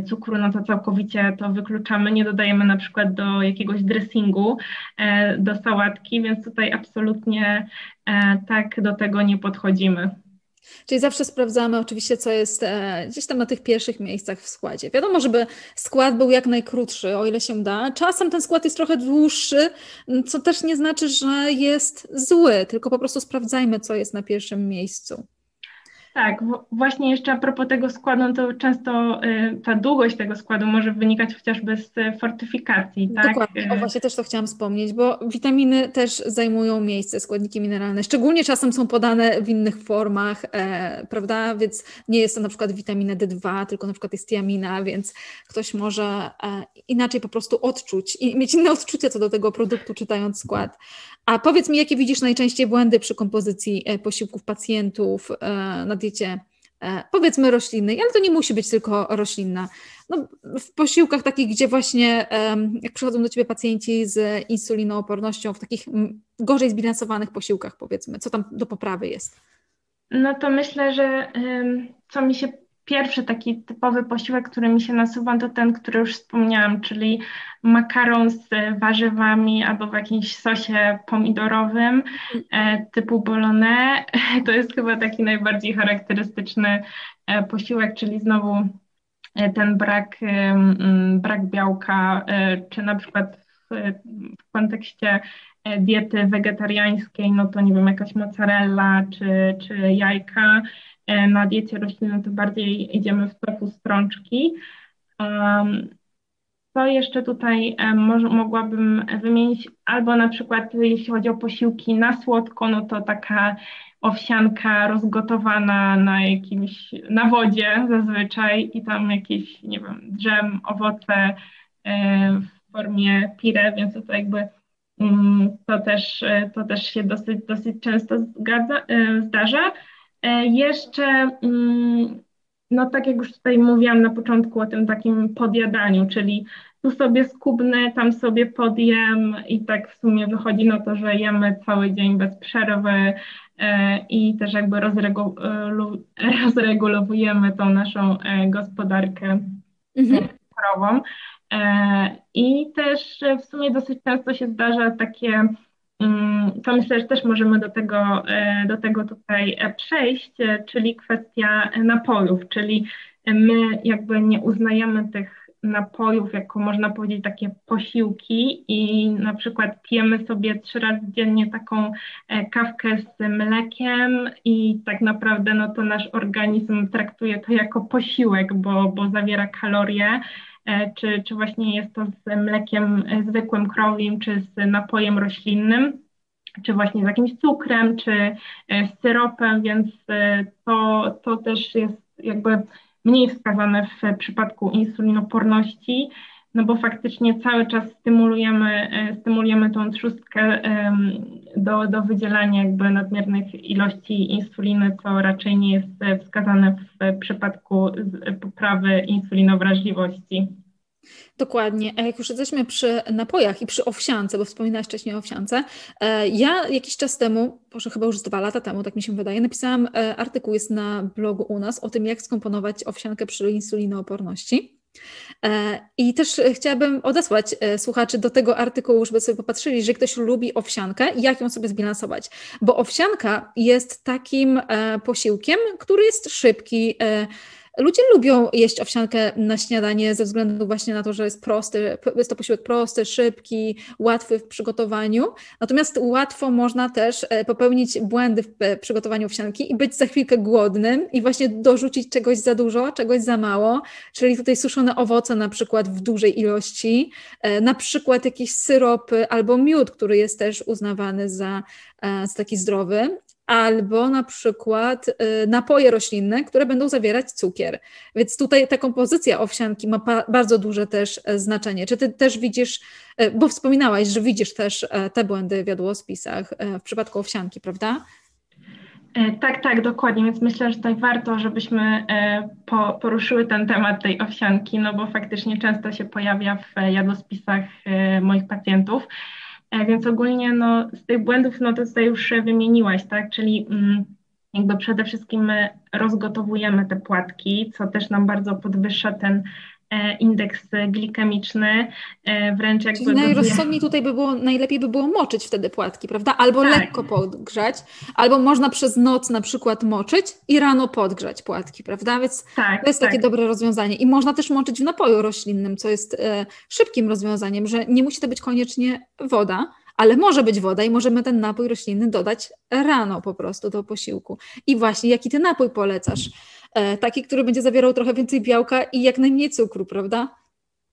cukru, no to całkowicie to wykluczamy, nie dodajemy na przykład do jakiegoś dressingu, do sałatki, więc tutaj absolutnie tak do tego nie podchodzimy. Czyli zawsze sprawdzamy oczywiście, co jest e, gdzieś tam na tych pierwszych miejscach w składzie. Wiadomo, żeby skład był jak najkrótszy, o ile się da. Czasem ten skład jest trochę dłuższy, co też nie znaczy, że jest zły, tylko po prostu sprawdzajmy, co jest na pierwszym miejscu. Tak, właśnie jeszcze a propos tego składu, no to często y, ta długość tego składu może wynikać chociażby z fortyfikacji, tak? Dokładnie, o właśnie też to chciałam wspomnieć, bo witaminy też zajmują miejsce, składniki mineralne, szczególnie czasem są podane w innych formach, e, prawda, więc nie jest to na przykład witamina D2, tylko na przykład jest tiamina, więc ktoś może e, inaczej po prostu odczuć i mieć inne odczucia co do tego produktu czytając skład. A powiedz mi, jakie widzisz najczęściej błędy przy kompozycji e, posiłków pacjentów e, na diecie, e, powiedzmy roślinnej, ale to nie musi być tylko roślinna. No, w posiłkach takich, gdzie właśnie jak przychodzą do Ciebie pacjenci z insulinoopornością, w takich gorzej zbilansowanych posiłkach powiedzmy, co tam do poprawy jest? No to myślę, że co mi się pierwszy taki typowy posiłek, który mi się nasuwa, to ten, który już wspomniałam, czyli makaron z warzywami albo w jakimś sosie pomidorowym e, typu bolognese. To jest chyba taki najbardziej charakterystyczny e, posiłek, czyli znowu e, ten brak, brak białka, czy na przykład w, w kontekście diety wegetariańskiej, no to nie wiem, jakaś mozzarella czy, czy jajka, na diecie roślinnej to bardziej idziemy w tofu strączki. Co jeszcze tutaj e, może, mogłabym wymienić? Albo na przykład jeśli chodzi o posiłki na słodko, no to taka owsianka rozgotowana na jakimś, na wodzie zazwyczaj i tam jakieś, nie wiem, drzem, owoce e, w formie pire, więc to jakby mm, to też, to też się dosyć, dosyć często zgadza, zdarza. E, jeszcze, mm, no tak jak już tutaj mówiłam na początku o tym takim podjadaniu, czyli tu sobie skubnę, tam sobie podjem i tak w sumie wychodzi na to, że jemy cały dzień bez przerwy e, i też jakby rozregulowujemy tą naszą e, gospodarkę mhm. I też w sumie dosyć często się zdarza takie to myślę, że też możemy do tego, e, do tego tutaj e, przejść, e, czyli kwestia napojów, czyli my jakby nie uznajemy tych napojów jako można powiedzieć takie posiłki i na przykład pijemy sobie trzy razy dziennie taką kawkę z mlekiem i tak naprawdę no to nasz organizm traktuje to jako posiłek, bo, bo zawiera kalorie, czy, czy właśnie jest to z mlekiem zwykłym krowim, czy z napojem roślinnym, czy właśnie z jakimś cukrem, czy e, z syropem, więc e, to, to też jest jakby mniej wskazane w przypadku insulinoporności, no bo faktycznie cały czas stymulujemy, stymulujemy tą trzustkę do, do wydzielania jakby nadmiernych ilości insuliny, co raczej nie jest wskazane w przypadku poprawy insulinowrażliwości. Dokładnie. A jak już jesteśmy przy napojach i przy owsiance, bo wspominałaś wcześniej o owsiance, e, ja jakiś czas temu, może chyba już dwa lata temu, tak mi się wydaje, napisałam e, artykuł, jest na blogu u nas, o tym, jak skomponować owsiankę przy insulinooporności. E, I też chciałabym odesłać słuchaczy do tego artykułu, żeby sobie popatrzyli, że ktoś lubi owsiankę, jak ją sobie zbilansować. Bo owsianka jest takim posiłkiem, który jest szybki, Ludzie lubią jeść owsiankę na śniadanie ze względu właśnie na to, że jest prosty, jest to posiłek prosty, szybki, łatwy w przygotowaniu. Natomiast łatwo można też e, popełnić błędy w e, przygotowaniu owsianki i być za chwilkę głodnym i właśnie dorzucić czegoś za dużo, czegoś za mało, czyli tutaj suszone owoce na przykład w dużej ilości, e, na przykład jakieś syropy albo miód, który jest też uznawany za, za taki zdrowy albo na przykład y, napoje roślinne, które będą zawierać cukier. Więc tutaj ta kompozycja owsianki ma bardzo duże też e, znaczenie. Czy ty też widzisz, e, bo wspominałaś, że widzisz też e, te błędy w jadłospisach w przypadku owsianki, prawda? Tak, tak, dokładnie. Więc myślę, że tutaj warto, żebyśmy poruszyły ten temat tej owsianki, no bo faktycznie często się pojawia w jadłospisach moich pacjentów. E, więc ogólnie no, z tych błędów, no to tutaj już wymieniłaś, tak? Czyli mm, jakby przede wszystkim my rozgotowujemy te płatki, co też nam bardzo podwyższa ten indeks glikemiczny, e, wręcz jakby... Czyli najrozsądniej tutaj by było, najlepiej by było moczyć wtedy płatki, prawda? Albo tak. lekko podgrzać, albo można przez noc na przykład moczyć i rano podgrzać płatki, prawda? Więc tak, to jest tak. takie dobre rozwiązanie. I można też moczyć w napoju roślinnym, co jest e, szybkim rozwiązaniem, że nie musi to być koniecznie woda, ale może być woda i możemy ten napój roślinny dodać rano po prostu do posiłku. I właśnie, jaki ty napój polecasz? E, taki, który będzie zawierał trochę więcej białka i jak najmniej cukru, prawda?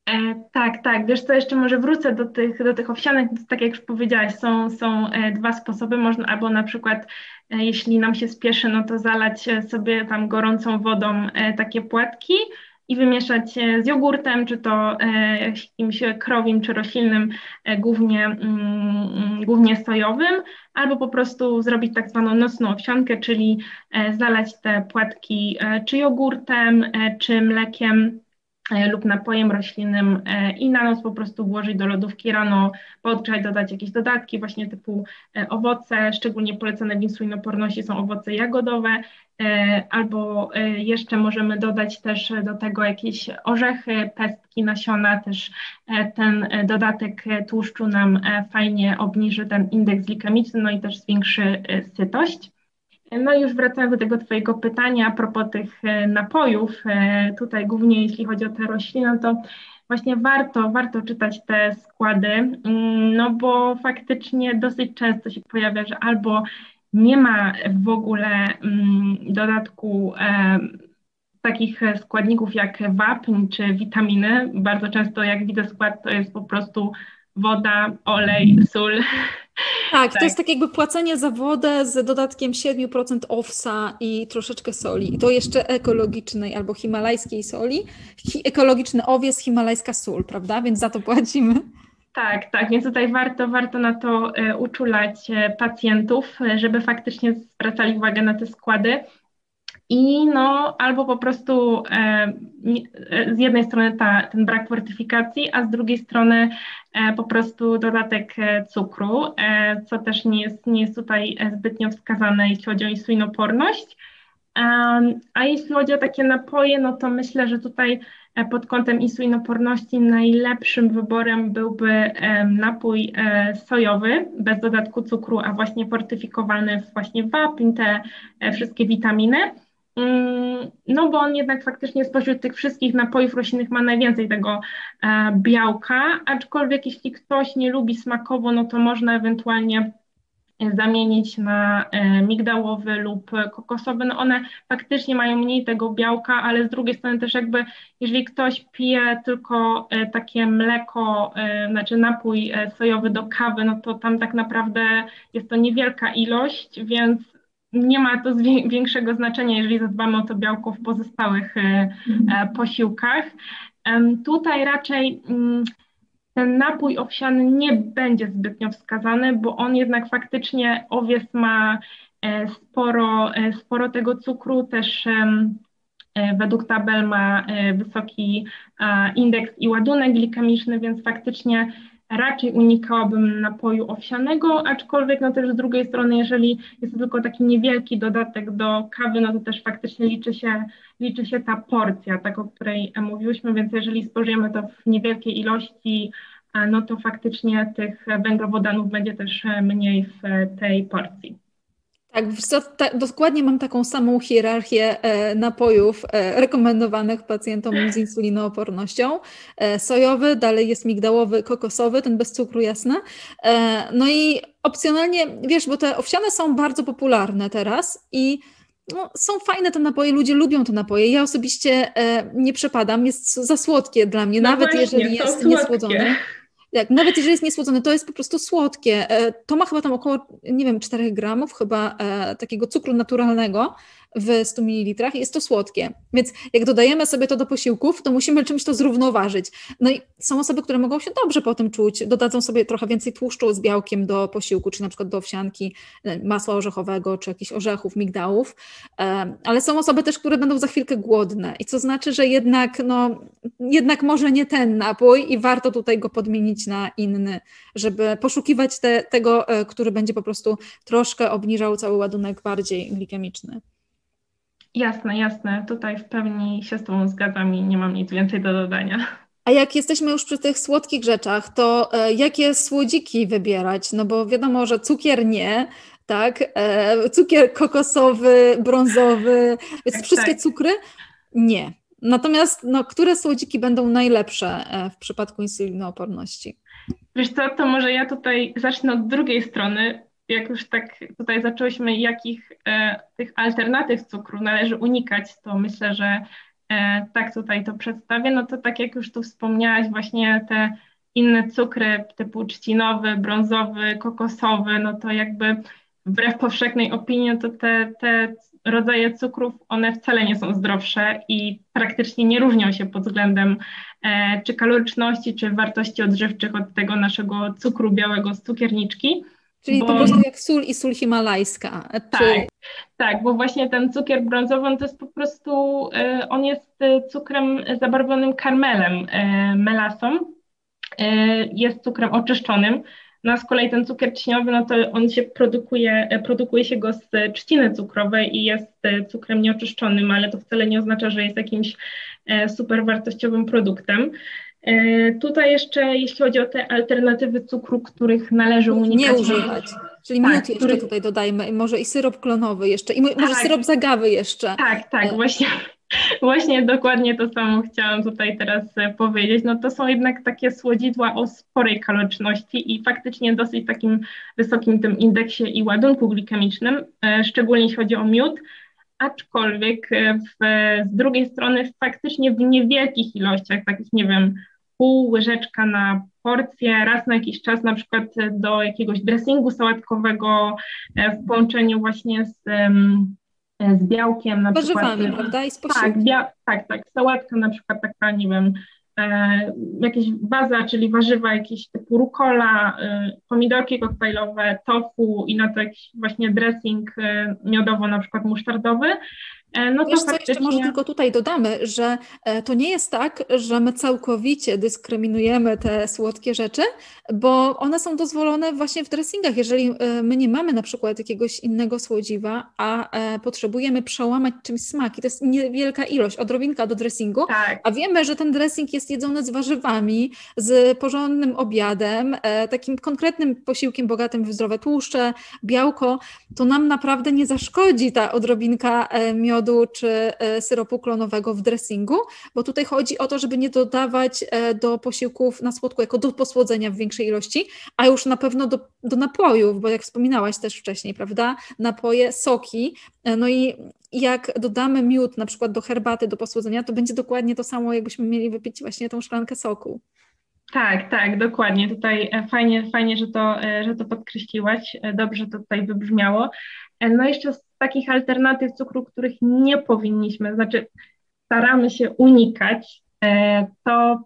E, tak, tak. Wiesz co, jeszcze może wrócę do tych, do tych owsianek. Tak jak już powiedziałaś, są, są e, dwa sposoby. Można albo na przykład, e, jeśli nam się spieszy, no to zalać sobie tam gorącą wodą takie płatki i wymieszać z jogurtem, czy to jakimś krowim, czy roślinnym, głównie, mm, głównie sojowym, albo po prostu zrobić tak zwaną nocną owsiankę, czyli zalać te płatki czy jogurtem, czy mlekiem. E, lub napojem roślinnym e, i na noc po prostu włożyć do lodówki rano, podgrzać, dodać jakieś dodatki właśnie typu e, owoce, szczególnie polecane w insulinoporności są owoce jagodowe, albo jeszcze możemy dodać też do tego jakieś orzechy, pestki, nasiona, też ten dodatek tłuszczu nam fajnie obniży ten indeks glikemiczny, no i też zwiększy sytość. No już wracając do tego Twojego pytania a propos tych e, napojów, e, tutaj głównie jeśli chodzi o te rośliny, no to właśnie warto, warto czytać te składy, mm, no bo faktycznie dosyć często się pojawia, że albo nie ma w ogóle mm, dodatku e, takich składników jak wapń czy witaminy. Bardzo często jak widzę skład to jest po prostu woda, olej, sól. Tak, tak, to jest tak jakby płacenie za wodę z dodatkiem 7% owsa i troszeczkę soli. I to jeszcze ekologicznej albo himalajskiej soli. Hi ekologiczny owiec, himalajska sól, prawda? Więc za to płacimy. Tak, tak, więc tutaj warto, warto na to e, uczulać e, pacjentów, e, żeby faktycznie zwracali uwagę na te składy. I no, albo po prostu e, z jednej strony ta, ten brak fortyfikacji, a z drugiej strony e, po prostu dodatek e, cukru, e, co też nie jest, nie jest tutaj e, zbytnio wskazane, jeśli chodzi o insulinoporność. a jeśli chodzi o takie napoje, no to myślę, że tutaj e, pod kątem insulinoporności najlepszym wyborem byłby napój sojowy bez dodatku cukru, a właśnie fortyfikowany właśnie wapń, te wszystkie witaminy. Mm, no bo on jednak faktycznie spośród tych wszystkich napojów roślinnych ma najwięcej tego e, białka, aczkolwiek jeśli ktoś nie lubi smakowo, no to można ewentualnie zamienić na e, migdałowy lub kokosowy. No one faktycznie mają mniej tego białka, ale z drugiej strony też jakby jeżeli ktoś pije tylko e, takie mleko, znaczy napój sojowy do kawy, no to tam tak naprawdę jest to niewielka ilość, więc nie ma to większego znaczenia, jeżeli zadbamy o to białko w pozostałych e, e, mhm. posiłkach. Tutaj raczej mm, ten napój owsiany nie będzie zbytnio wskazany, bo on jednak faktycznie owiec ma e, sporo, sporo tego cukru, też według tabel ma wysoki indeks i ładunek glikemiczny, więc faktycznie raczej unikałabym napoju owsianego, aczkolwiek no też z drugiej strony, jeżeli jest to tylko taki niewielki dodatek do kawy, no to też faktycznie liczy się, liczy się ta porcja, tak o której mówiłyśmy, więc jeżeli spożyjemy to w niewielkiej ilości, no to faktycznie tych węglowodanów będzie też mniej w tej porcji. Tak, dokładnie mam taką samą hierarchię e, napojów e, rekomendowanych pacjentom z insulinoopornością. E, sojowy, dalej jest migdałowy, kokosowy, ten bez cukru jasne. No i opcjonalnie, wiesz, bo te owsiane są bardzo popularne teraz i no, są fajne te napoje, ludzie lubią te napoje. Ja osobiście nie przepadam, jest za słodkie dla mnie, no nawet jeżeli jest niesłodzone. Tak, nawet jeżeli jest niesłodzone, to jest po prostu słodkie. E, to ma chyba tam około, nie wiem, 4 gramów chyba e, takiego cukru naturalnego w 100 ml jest to słodkie. Więc jak dodajemy sobie to do posiłków, to musimy czymś to zrównoważyć. No i są osoby, które mogą się dobrze po tym czuć, dodadzą sobie trochę więcej tłuszczu z białkiem do posiłku, czy na przykład do owsianki, e, masła orzechowego, czy jakichś orzechów, migdałów, e, ale są osoby też, które będą za chwilkę głodne i co znaczy, że jednak, no, jednak może nie ten napój i warto tutaj go podmienić na inny, żeby poszukiwać te, tego, e, który będzie po prostu troszkę obniżał cały ładunek bardziej glikemiczny. Jasne, jasne. Tutaj w pełni się z Tobą zgadzam i nie mam nic więcej do dodania. A jak jesteśmy już przy tych słodkich rzeczach, to e, jakie słodziki wybierać? No bo wiadomo, że cukier nie, tak? E, cukier kokosowy, brązowy, tak, wszystkie tak. cukry nie. Natomiast no, które słodziki będą najlepsze e, w przypadku insulinooporności? Wiesz co, to może ja tutaj zacznę od drugiej strony. Jak już tak tutaj zaczęłyśmy, jakich e, tych alternatyw cukru należy unikać, to myślę, że e, tak tutaj to przedstawię. No to tak jak już tu wspomniałaś, właśnie te inne cukry typu trzcinowy, brązowy, kokosowy, no to jakby wbrew powszechnej opinii, to te, te rodzaje cukrów, one wcale nie są zdrowsze i praktycznie nie różnią się pod względem e, czy kaloryczności, czy wartości odżywczych od tego naszego cukru białego z cukierniczki. Czyli bo, po prostu jak sól i sól himalajska. Tak, czy... tak, bo właśnie ten cukier brązowy to jest po prostu, e, on jest cukrem zabarwionym karmelem, e, melasą, jest cukrem oczyszczonym, no a z kolei ten cukier trzcinowy, no to on się produkuje, produkuje się go z trzciny cukrowej i jest cukrem nieoczyszczonym, ale to wcale nie oznacza, że jest jakimś super wartościowym produktem. E, tutaj jeszcze, jeśli chodzi o te alternatywy cukru, których należy unikać. Nie używać. Czyli tak, miód jeszcze który... tutaj dodajmy, może i syrop klonowy jeszcze, i może tak. syrop zagawy jeszcze. Tak, tak, e, właśnie Właśnie dokładnie to samo chciałam tutaj teraz e, powiedzieć. No to są jednak takie słodzidła o sporej kaloryczności i faktycznie dosyć takim wysokim tym indeksie i ładunku glikemicznym, szczególnie jeśli chodzi o miód, aczkolwiek w, z drugiej strony faktycznie w niewielkich ilościach, takich nie wiem, pół łyżeczka na porcję, raz na jakiś czas na przykład do jakiegoś dressingu sałatkowego w połączeniu właśnie z E, z białkiem na Warzywami, przykład. prawda? I z tak, bia- tak, tak, sałatka na przykład taka, nie wiem, e, jakieś baza, czyli warzywa jakieś typu rukola, e, pomidorki koktajlowe, tofu i na to jakiś właśnie dressing e, miodowo na przykład musztardowy, E, no Wiesz to faktycznie... jeszcze może tylko tutaj dodamy, że e, to nie jest tak, że my całkowicie dyskryminujemy te słodkie rzeczy, bo one są dozwolone właśnie w dressingach. Jeżeli e, my nie mamy na przykład jakiegoś innego słodziwa, a potrzebujemy przełamać czymś smaki, to jest niewielka ilość, odrobinka do dressingu, tak. a wiemy, że ten dressing jest jedzony z warzywami, z porządnym obiadem, takim konkretnym posiłkiem bogatym w zdrowe tłuszcze, białko, to nam naprawdę nie zaszkodzi ta odrobinka miodu miodu czy e, syropu klonowego w dressingu, bo tutaj chodzi o to, żeby nie dodawać e, do posiłków na słodko jako do posłodzenia w większej ilości, a już na pewno do, do napojów, bo jak wspominałaś też wcześniej, prawda, napoje, soki, e, no i jak dodamy miód na przykład do herbaty, do posłodzenia, to będzie dokładnie to samo, jakbyśmy mieli wypić właśnie tą szklankę soku. Tak, tak, dokładnie. Tutaj fajnie, fajnie że, to, że to podkreśliłaś. Dobrze to tutaj wybrzmiało. No jeszcze z takich alternatyw cukru, których nie powinniśmy, znaczy staramy się unikać, e, to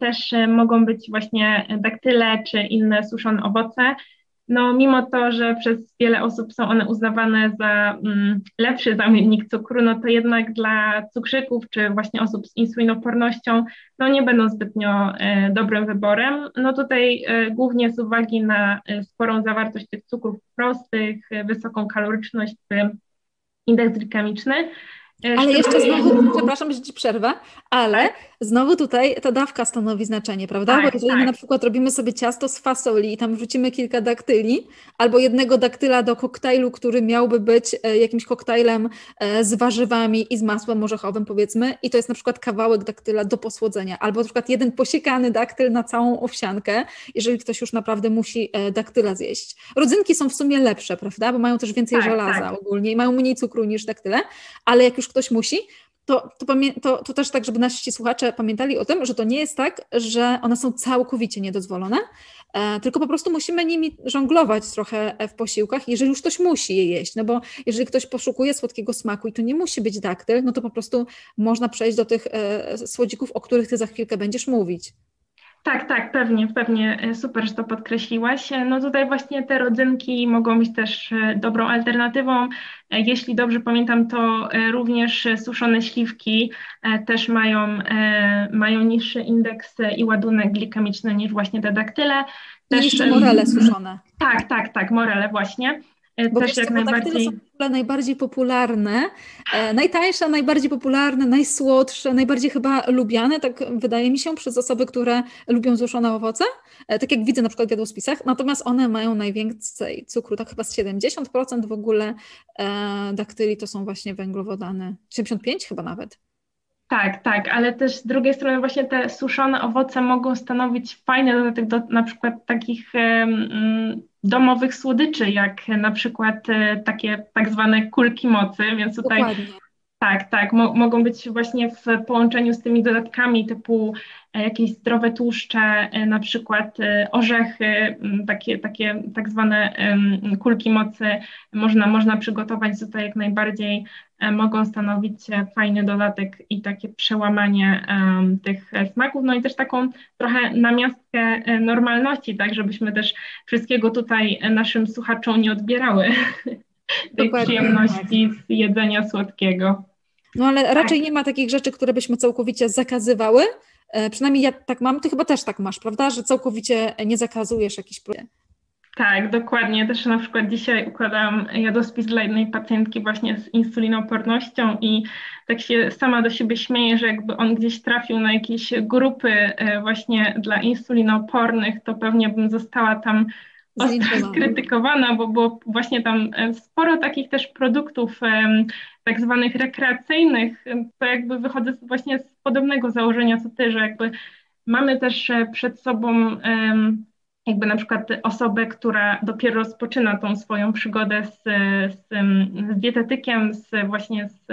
też mogą być właśnie daktyle czy inne suszone owoce. No, mimo to, że przez wiele osób są one uznawane za mm, lepszy zamiennik cukru, no to jednak dla cukrzyków czy właśnie osób z insulinopornością, no nie będą zbytnio e, dobrym wyborem. No tutaj e, głównie z uwagi na e, sporą zawartość tych cukrów prostych, e, wysoką kaloryczność, indeks glikemiczny, E, ale jeszcze znowu, przepraszam, że Ci przerwę, ale tak? znowu tutaj ta dawka stanowi znaczenie, prawda? Tak, Bo jeżeli tak. my na przykład robimy sobie ciasto z fasoli i tam wrzucimy kilka daktyli, albo jednego daktyla do koktajlu, który miałby być e, jakimś koktajlem e, z warzywami i z masłem orzechowym powiedzmy i to jest na przykład kawałek daktyla do posłodzenia, albo na przykład jeden posiekany daktyl na całą owsiankę, jeżeli ktoś już naprawdę musi daktyla zjeść. Rodzynki są w sumie lepsze, prawda? Bo mają też więcej tak, żelaza tak. ogólnie i mają mniej cukru niż daktyle, ale jak już ktoś musi, to, to, to, to, też tak, żeby nasi słuchacze pamiętali o tym, że to nie jest tak, że one są całkowicie niedozwolone, e, tylko po prostu musimy nimi żonglować trochę w posiłkach, jeżeli już ktoś musi je jeść, no bo jeżeli ktoś poszukuje słodkiego smaku i to nie musi być daktyl, no to po prostu można przejść do tych e, słodzików, o których ty za chwilkę będziesz mówić. Tak, tak, pewnie, pewnie. E, super, że to podkreśliłaś. E, no tutaj właśnie te rodzynki mogą być też e, dobrą alternatywą. Jeśli dobrze pamiętam, to również suszone śliwki też mają, mają niższy indeks i ładunek glikemiczny niż właśnie te daktyle. Też, I jeszcze morele suszone. Tak, tak, tak, morele właśnie. E, bo też jak najbardziej... są najbardziej popularne, e, najtańsze, najbardziej popularne, najsłodsze, najbardziej chyba lubiane, tak wydaje mi się, przez osoby, które lubią złożone owoce, e, tak jak widzę na przykład w jadłospisach, natomiast one mają najwięcej cukru, tak chyba z 70% w ogóle e, daktyli to są właśnie węglowodany, 75 chyba nawet. Tak, tak, ale też z drugiej strony właśnie te suszone owoce mogą stanowić fajny dodatek do na przykład takich um, domowych słodyczy, jak na przykład e, takie tak zwane kulki mocy, więc tutaj Dokładnie. tak, tak, mo mogą być właśnie w połączeniu z tymi dodatkami typu jakieś zdrowe tłuszcze, e, na przykład orzechy, takie, takie tak zwane kulki mocy można, można przygotować tutaj jak najbardziej mogą stanowić fajny dodatek i takie przełamanie tych smaków, no i też taką trochę namiastkę normalności, tak, żebyśmy też wszystkiego tutaj naszym słuchaczom nie odbierały tej przyjemności z jedzenia słodkiego. No ale raczej tak. nie ma takich rzeczy, które byśmy całkowicie zakazywały. E, przynajmniej ja tak mam, ty chyba też tak masz, prawda? Że całkowicie nie zakazujesz jakichś produktów. Tak, dokładnie. Też na przykład dzisiaj układałam jadłospis dla jednej pacjentki właśnie z insulinopornością i tak się sama do siebie śmieję, że jakby on gdzieś trafił na jakieś grupy e, właśnie dla insulinopornych, to pewnie bym została tam skrytykowana, bo było właśnie tam e, sporo takich też produktów tak zwanych rekreacyjnych, to jakby wychodzę właśnie z podobnego założenia co ty, że jakby mamy też e, przed sobą jakby na przykład osobę, która dopiero rozpoczyna tą swoją przygodę z, z, z dietetykiem, z właśnie z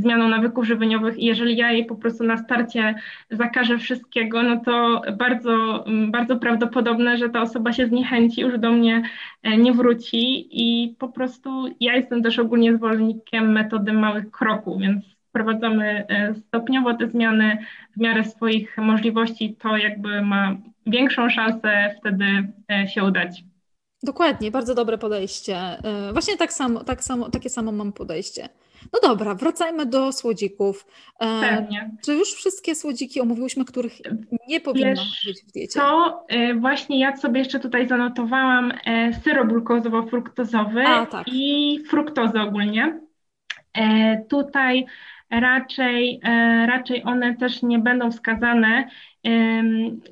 zmianą nawyków żywieniowych i jeżeli ja jej po prostu na starcie zakażę wszystkiego, no to bardzo, bardzo prawdopodobne, że ta osoba się zniechęci, już do mnie e, nie wróci i po prostu ja jestem też ogólnie zwolennikiem metody małych kroków, więc wprowadzamy e, stopniowo te zmiany w miarę swoich możliwości, to jakby ma większą szansę wtedy e, się udać. Dokładnie, bardzo dobre podejście. Właśnie tak samo, tak samo, takie samo mam podejście. No dobra, wracajmy do słodzików. Pewnie. Czy już wszystkie słodziki omówiłyśmy, których nie powinno Wiesz, być w diecie? To właśnie ja sobie jeszcze tutaj zanotowałam syrop glukozowo-fruktozowy tak. i fruktozę ogólnie. Tutaj raczej, e, raczej one też nie będą wskazane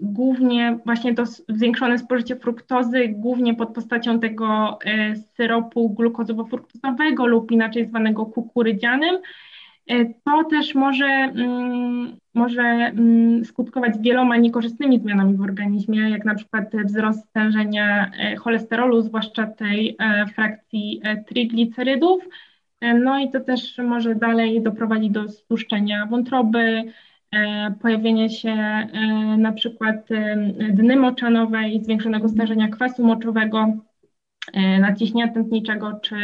głównie właśnie to zwiększone spożycie fruktozy, głównie pod postacią tego e, syropu glukozowo-fruktozowego lub inaczej zwanego kukurydzianym. E, to też może, mm, może mm, skutkować wieloma niekorzystnymi zmianami w organizmie, jak na przykład wzrost stężenia cholesterolu, zwłaszcza tej frakcji triglicerydów, no i to też może dalej doprowadzić do stłuszczenia wątroby, e, pojawienie się e, na przykład e, dny moczanowe i zwiększonego stężenia kwasu moczowego, naciśnienia tętniczego czy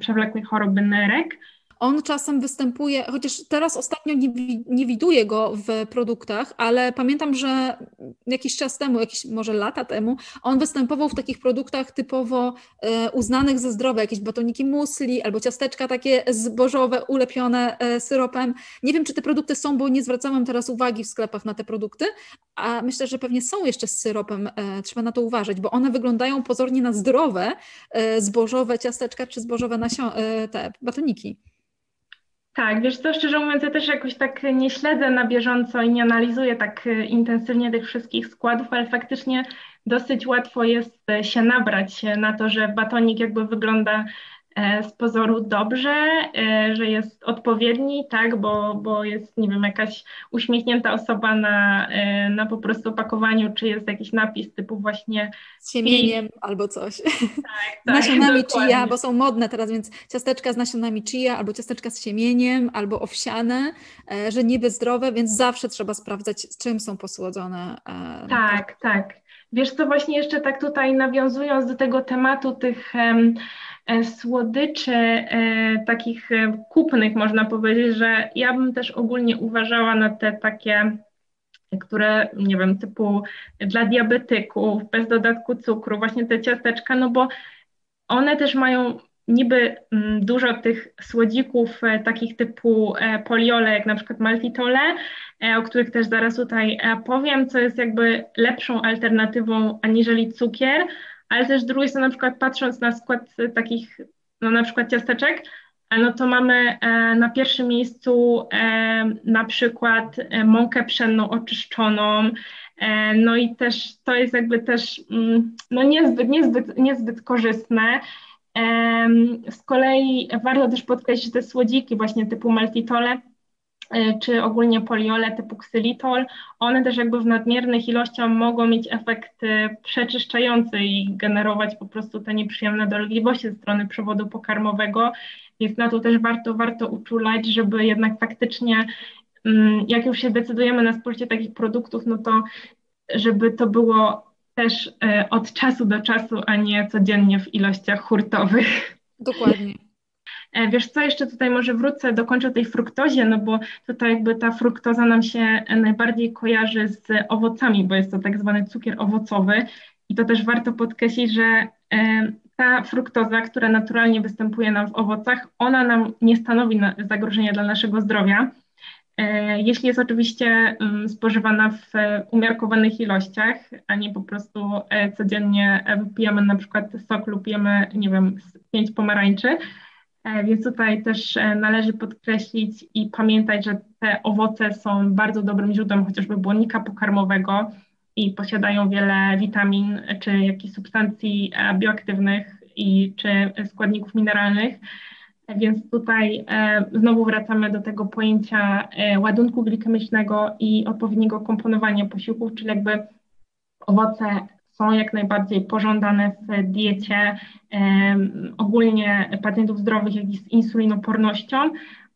przewlekłej choroby nerek. On czasem występuje, chociaż teraz ostatnio nie, nie widuję go w produktach, ale pamiętam, że jakiś czas temu, jakieś może lata temu, on występował w takich produktach typowo e, uznanych za zdrowe, jakieś batoniki musli albo ciasteczka takie zbożowe, ulepione e, syropem. Nie wiem, czy te produkty są, bo nie zwracałam teraz uwagi w sklepach na te produkty, a myślę, że pewnie są jeszcze z syropem, e, trzeba na to uważać, bo one wyglądają pozornie na zdrowe, zbożowe ciasteczka czy zbożowe e, te batoniki. Tak, wiesz co, szczerze mówiąc, ja też jakoś tak nie śledzę na bieżąco i nie analizuję tak e, intensywnie tych wszystkich składów, ale faktycznie dosyć łatwo jest e, się nabrać na to, że batonik jakby wygląda E, z pozoru dobrze, e, że jest odpowiedni, tak, bo, bo jest, nie wiem, jakaś uśmiechnięta osoba na, e, na po prostu opakowaniu, czy jest jakiś napis typu właśnie z siemieniem albo coś. Tak, tak, nasionami dokładnie. chia, bo są modne teraz, więc ciasteczka z nasionami chia, albo ciasteczka z siemieniem, albo owsiane, że niby zdrowe, więc zawsze trzeba sprawdzać, z czym są posłodzone. Tak, tak. Wiesz co, właśnie jeszcze tak tutaj nawiązując do tego tematu tych um, E, słodyczy e, takich e, kupnych, można powiedzieć, że ja bym też ogólnie uważała na te takie, które, nie wiem, typu dla diabetyków, bez dodatku cukru, właśnie te ciasteczka, no bo one też mają niby mm, dużo tych słodzików takich typu poliole, jak na przykład maltitole, o których też zaraz tutaj powiem, co jest jakby lepszą alternatywą aniżeli cukier, ale też z drugiej strony na przykład patrząc na skład takich, no na przykład ciasteczek, e, no to mamy e, na pierwszym miejscu e, na przykład mąkę pszenną oczyszczoną, no i też to jest jakby też mm, no niezbyt, niezbyt, niezbyt korzystne. Z kolei warto też podkreślić te słodziki właśnie typu maltitole, czy ogólnie poliole typu ksylitol, one też jakby w nadmiernych ilościach mogą mieć efekt przeczyszczający i generować po prostu te nieprzyjemne dolegliwości ze strony przewodu pokarmowego, więc na to też warto, warto uczulać, żeby jednak faktycznie mm, jak już się decydujemy na spożycie takich produktów, no to żeby to było też e, od czasu do czasu, a nie codziennie w ilościach hurtowych. Dokładnie. E, wiesz co, jeszcze tutaj może wrócę, dokończę tej fruktozie, no bo tutaj jakby ta fruktoza nam się najbardziej kojarzy z owocami, bo jest to tak zwany cukier owocowy i to też warto podkreślić, że e, ta fruktoza, która naturalnie występuje nam w owocach, ona nam nie stanowi zagrożenia dla naszego zdrowia. E, jeśli jest oczywiście mm, spożywana w umiarkowanych ilościach, a nie po prostu e, codziennie wypijamy na przykład sok lub jemy, nie wiem, pięć pomarańczy. E, więc tutaj też należy podkreślić i pamiętać, że te owoce są bardzo dobrym źródłem chociażby błonnika pokarmowego i posiadają wiele witamin czy jakichś substancji bioaktywnych i czy składników mineralnych. Więc tutaj e, znowu wracamy do tego pojęcia e, ładunku glikemicznego i odpowiedniego komponowania posiłków, czyli jakby owoce są jak najbardziej pożądane w diecie e, ogólnie pacjentów zdrowych, jak i z insulinopornością,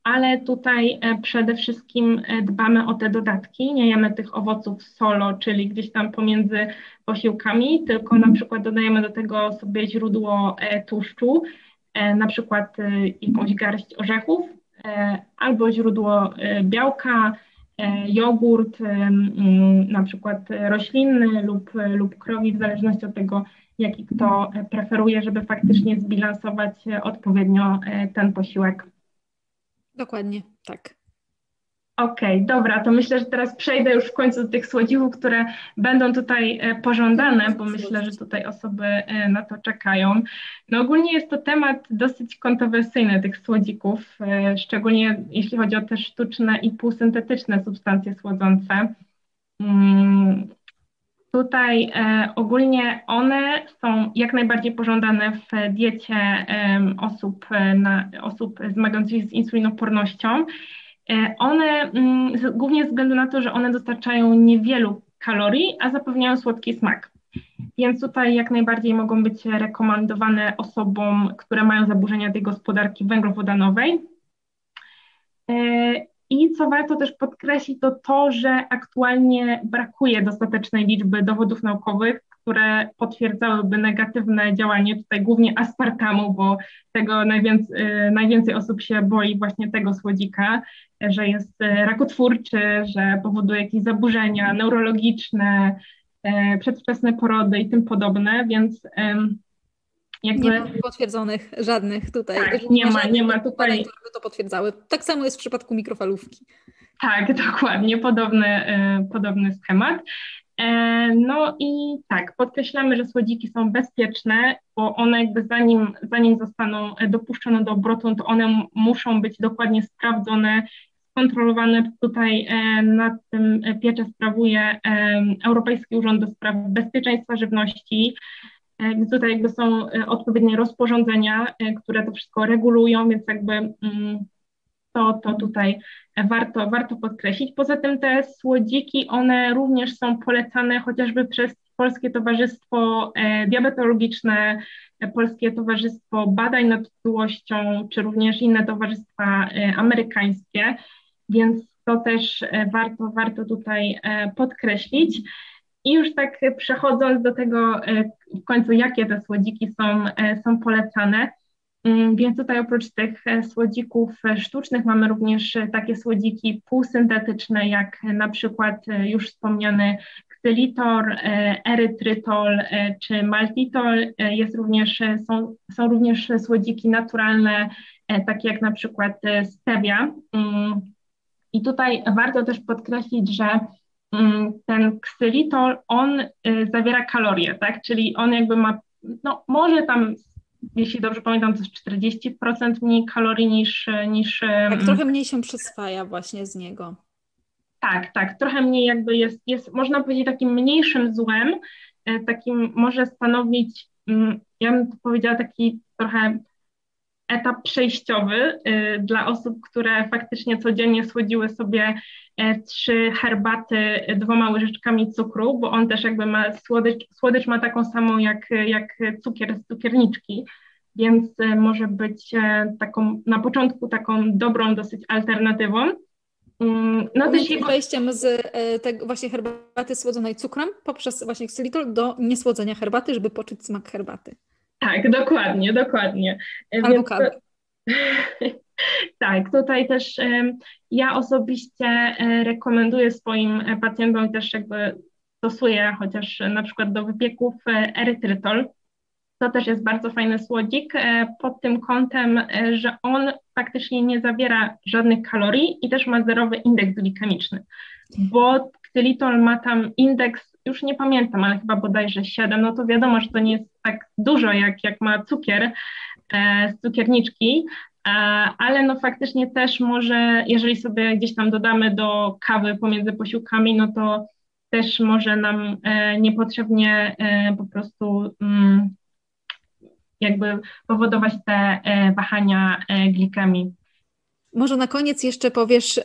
ale tutaj przede wszystkim dbamy o te dodatki, nie jemy tych owoców solo, czyli gdzieś tam pomiędzy posiłkami, tylko na przykład dodajemy do tego sobie źródło tłuszczu, E, na przykład e, jakąś garść orzechów e, albo źródło białka, jogurt, na przykład roślinny lub, lub krowi, w zależności od tego, jaki kto preferuje, żeby faktycznie zbilansować odpowiednio ten posiłek. Dokładnie, tak. Okej, okay, dobra, to myślę, że teraz przejdę już w końcu do tych słodzików, które będą tutaj e, pożądane, bo myślę, że tutaj osoby e, na to czekają. No ogólnie jest to temat dosyć kontrowersyjny tych słodzików, e, szczególnie jeśli chodzi o te sztuczne i półsyntetyczne substancje słodzące. Mm, tutaj ogólnie one są jak najbardziej pożądane w diecie osób, na, osób zmagających się z insulinopornością. E, one mm, głównie ze względu na to, że one dostarczają niewielu kalorii, a zapewniają słodki smak. Więc tutaj jak najbardziej mogą być rekomendowane osobom, które mają zaburzenia tej gospodarki węglowodanowej. E, I co warto też podkreślić, to to, że aktualnie brakuje dostatecznej liczby dowodów naukowych, które potwierdzałyby negatywne działanie tutaj głównie aspartamu, bo tego najwięcej, y, najwięcej osób się boi właśnie tego słodzika, że jest y, rakotwórczy, że powoduje jakieś zaburzenia neurologiczne, y, przedwczesne porody i tym podobne, więc jakby... Nie ma potwierdzonych żadnych tutaj. Tak, nie ma, nie ma tutaj. Które by to potwierdzały. Tak samo jest w przypadku mikrofalówki. Tak, dokładnie, podobny, podobny schemat. E, no i tak, podkreślamy, że słodziki są bezpieczne, bo one jakby zanim, zanim zostaną dopuszczone do obrotu, to one muszą być dokładnie sprawdzone, skontrolowane. Tutaj e, nad tym pieczę sprawuje e, Europejski Urząd do Spraw Bezpieczeństwa Żywności, więc tutaj jakby są odpowiednie rozporządzenia, które to wszystko regulują, więc jakby mm, to, to tutaj warto, warto podkreślić. Poza tym te słodziki, one również są polecane chociażby przez Polskie Towarzystwo e, Diabetologiczne, e, Polskie Towarzystwo Badań nad Otyłością, czy również inne towarzystwa e, amerykańskie, więc to też warto, warto tutaj podkreślić. I już tak przechodząc do tego w końcu, jakie te słodziki są, są polecane, więc tutaj oprócz tych e, słodzików e, sztucznych mamy również e, takie słodziki półsyntetyczne, jak na przykład już wspomniany ksylitol, erytrytol czy maltitol. Jest również, są, są również słodziki naturalne, takie jak na przykład stevia. Mm, I tutaj warto też podkreślić, że mm, ten ksylitol, on zawiera kalorie, tak? Czyli on jakby ma, no może tam jeśli dobrze pamiętam, to jest 40% mniej kalorii niż. niż tak, trochę mniej się przyswaja właśnie z niego. Tak, tak, trochę mniej jakby jest, jest można powiedzieć takim mniejszym złem, e, takim może stanowić, mm, ja bym powiedziała taki trochę etap przejściowy dla osób, które faktycznie codziennie słodziły sobie trzy herbaty dwoma łyżeczkami cukru, bo on też jakby ma słodycz, słodycz ma taką samą jak, jak cukier z cukierniczki więc może być taką na początku taką dobrą dosyć alternatywą. Mm, no też jego... przejściem z e, tego właśnie herbaty słodzonej cukrem poprzez właśnie ksylitol do niesłodzenia herbaty, żeby poczuć smak herbaty. Tak, dokładnie, dokładnie. E, Albo kawy. tak, tutaj też ja osobiście e, rekomenduję swoim pacjentom i też jakby stosuję chociaż na przykład do wypieków erytrytol, to też jest bardzo fajny słodzik e, pod tym kątem, e, że on faktycznie nie zawiera żadnych kalorii i też ma zerowy indeks glikemiczny, bo ksylitol ma tam indeks, już nie pamiętam, ale chyba bodajże 7, no to wiadomo, że to nie jest tak dużo, jak, jak ma cukier e, z cukierniczki, ale no faktycznie też może, jeżeli sobie gdzieś tam dodamy do kawy pomiędzy posiłkami, no to też może nam niepotrzebnie po prostu mm, jakby powodować te e, wahania e, glikemii. Może na koniec jeszcze powiesz e,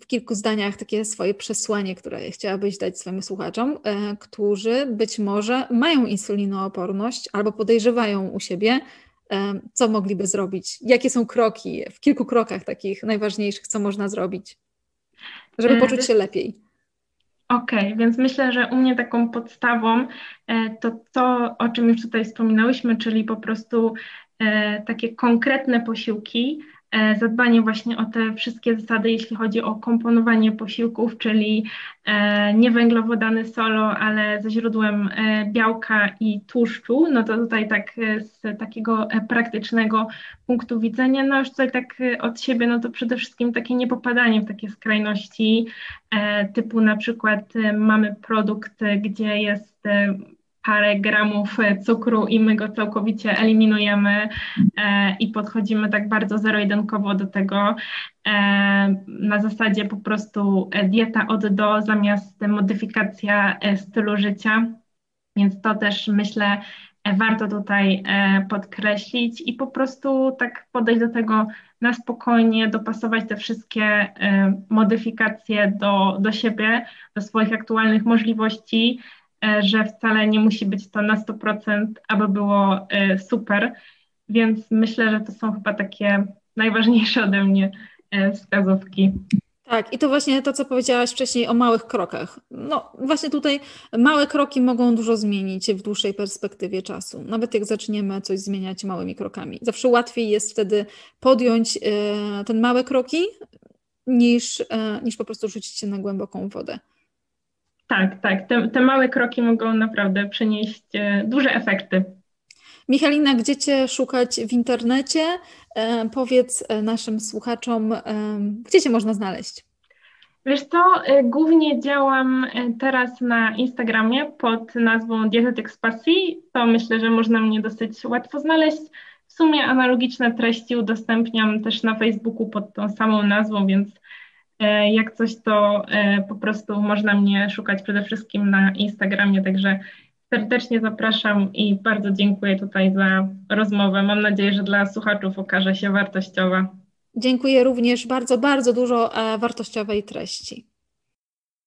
w kilku zdaniach takie swoje przesłanie, które chciałabyś dać swoim słuchaczom, którzy być może mają insulinooporność albo podejrzewają u siebie, co mogliby zrobić? Jakie są kroki, w kilku krokach takich najważniejszych, co można zrobić, żeby poczuć się lepiej? Okej, okay, więc myślę, że u mnie taką podstawą e, to to, o czym już tutaj wspominałyśmy, czyli po prostu e, takie konkretne posiłki, zadbanie właśnie o te wszystkie zasady, jeśli chodzi o komponowanie posiłków, czyli e, nie węglowodany solo, ale ze źródłem e, białka i tłuszczu, no to tutaj tak z takiego praktycznego punktu widzenia, no już tutaj tak od siebie, no to przede wszystkim takie niepopadanie w takie skrajności, typu na przykład mamy produkt, gdzie jest parę gramów e, cukru i my go całkowicie eliminujemy e, i podchodzimy tak bardzo zero-jedynkowo do tego e, na zasadzie po prostu dieta od do zamiast modyfikacja stylu życia. Więc to też myślę warto tutaj podkreślić i po prostu tak podejść do tego na spokojnie, dopasować te wszystkie modyfikacje do, do siebie, do swoich aktualnych możliwości E, że wcale nie musi być to na 100%, aby było e, super. Więc myślę, że to są chyba takie najważniejsze ode mnie e, wskazówki. Tak, i to właśnie to, co powiedziałaś wcześniej o małych krokach. No, właśnie tutaj małe kroki mogą dużo zmienić w dłuższej perspektywie czasu. Nawet jak zaczniemy coś zmieniać małymi krokami. Zawsze łatwiej jest wtedy podjąć ten małe kroki, niż, niż po prostu rzucić się na głęboką wodę. Tak, tak. Te, te małe kroki mogą naprawdę przynieść e, duże efekty. Michalina, gdzie Cię szukać w internecie? E, powiedz e, naszym słuchaczom, gdzie Cię można znaleźć? Wiesz co, głównie działam teraz na Instagramie pod nazwą Dietetyk z Pasji. To myślę, że można mnie dosyć łatwo znaleźć. W sumie analogiczne treści udostępniam też na Facebooku pod tą samą nazwą, więc E, jak coś, to e, po prostu można mnie szukać przede wszystkim na Instagramie, także serdecznie zapraszam i bardzo dziękuję tutaj za rozmowę. Mam nadzieję, że dla słuchaczów okaże się wartościowa. Dziękuję również bardzo, bardzo dużo e, wartościowej treści.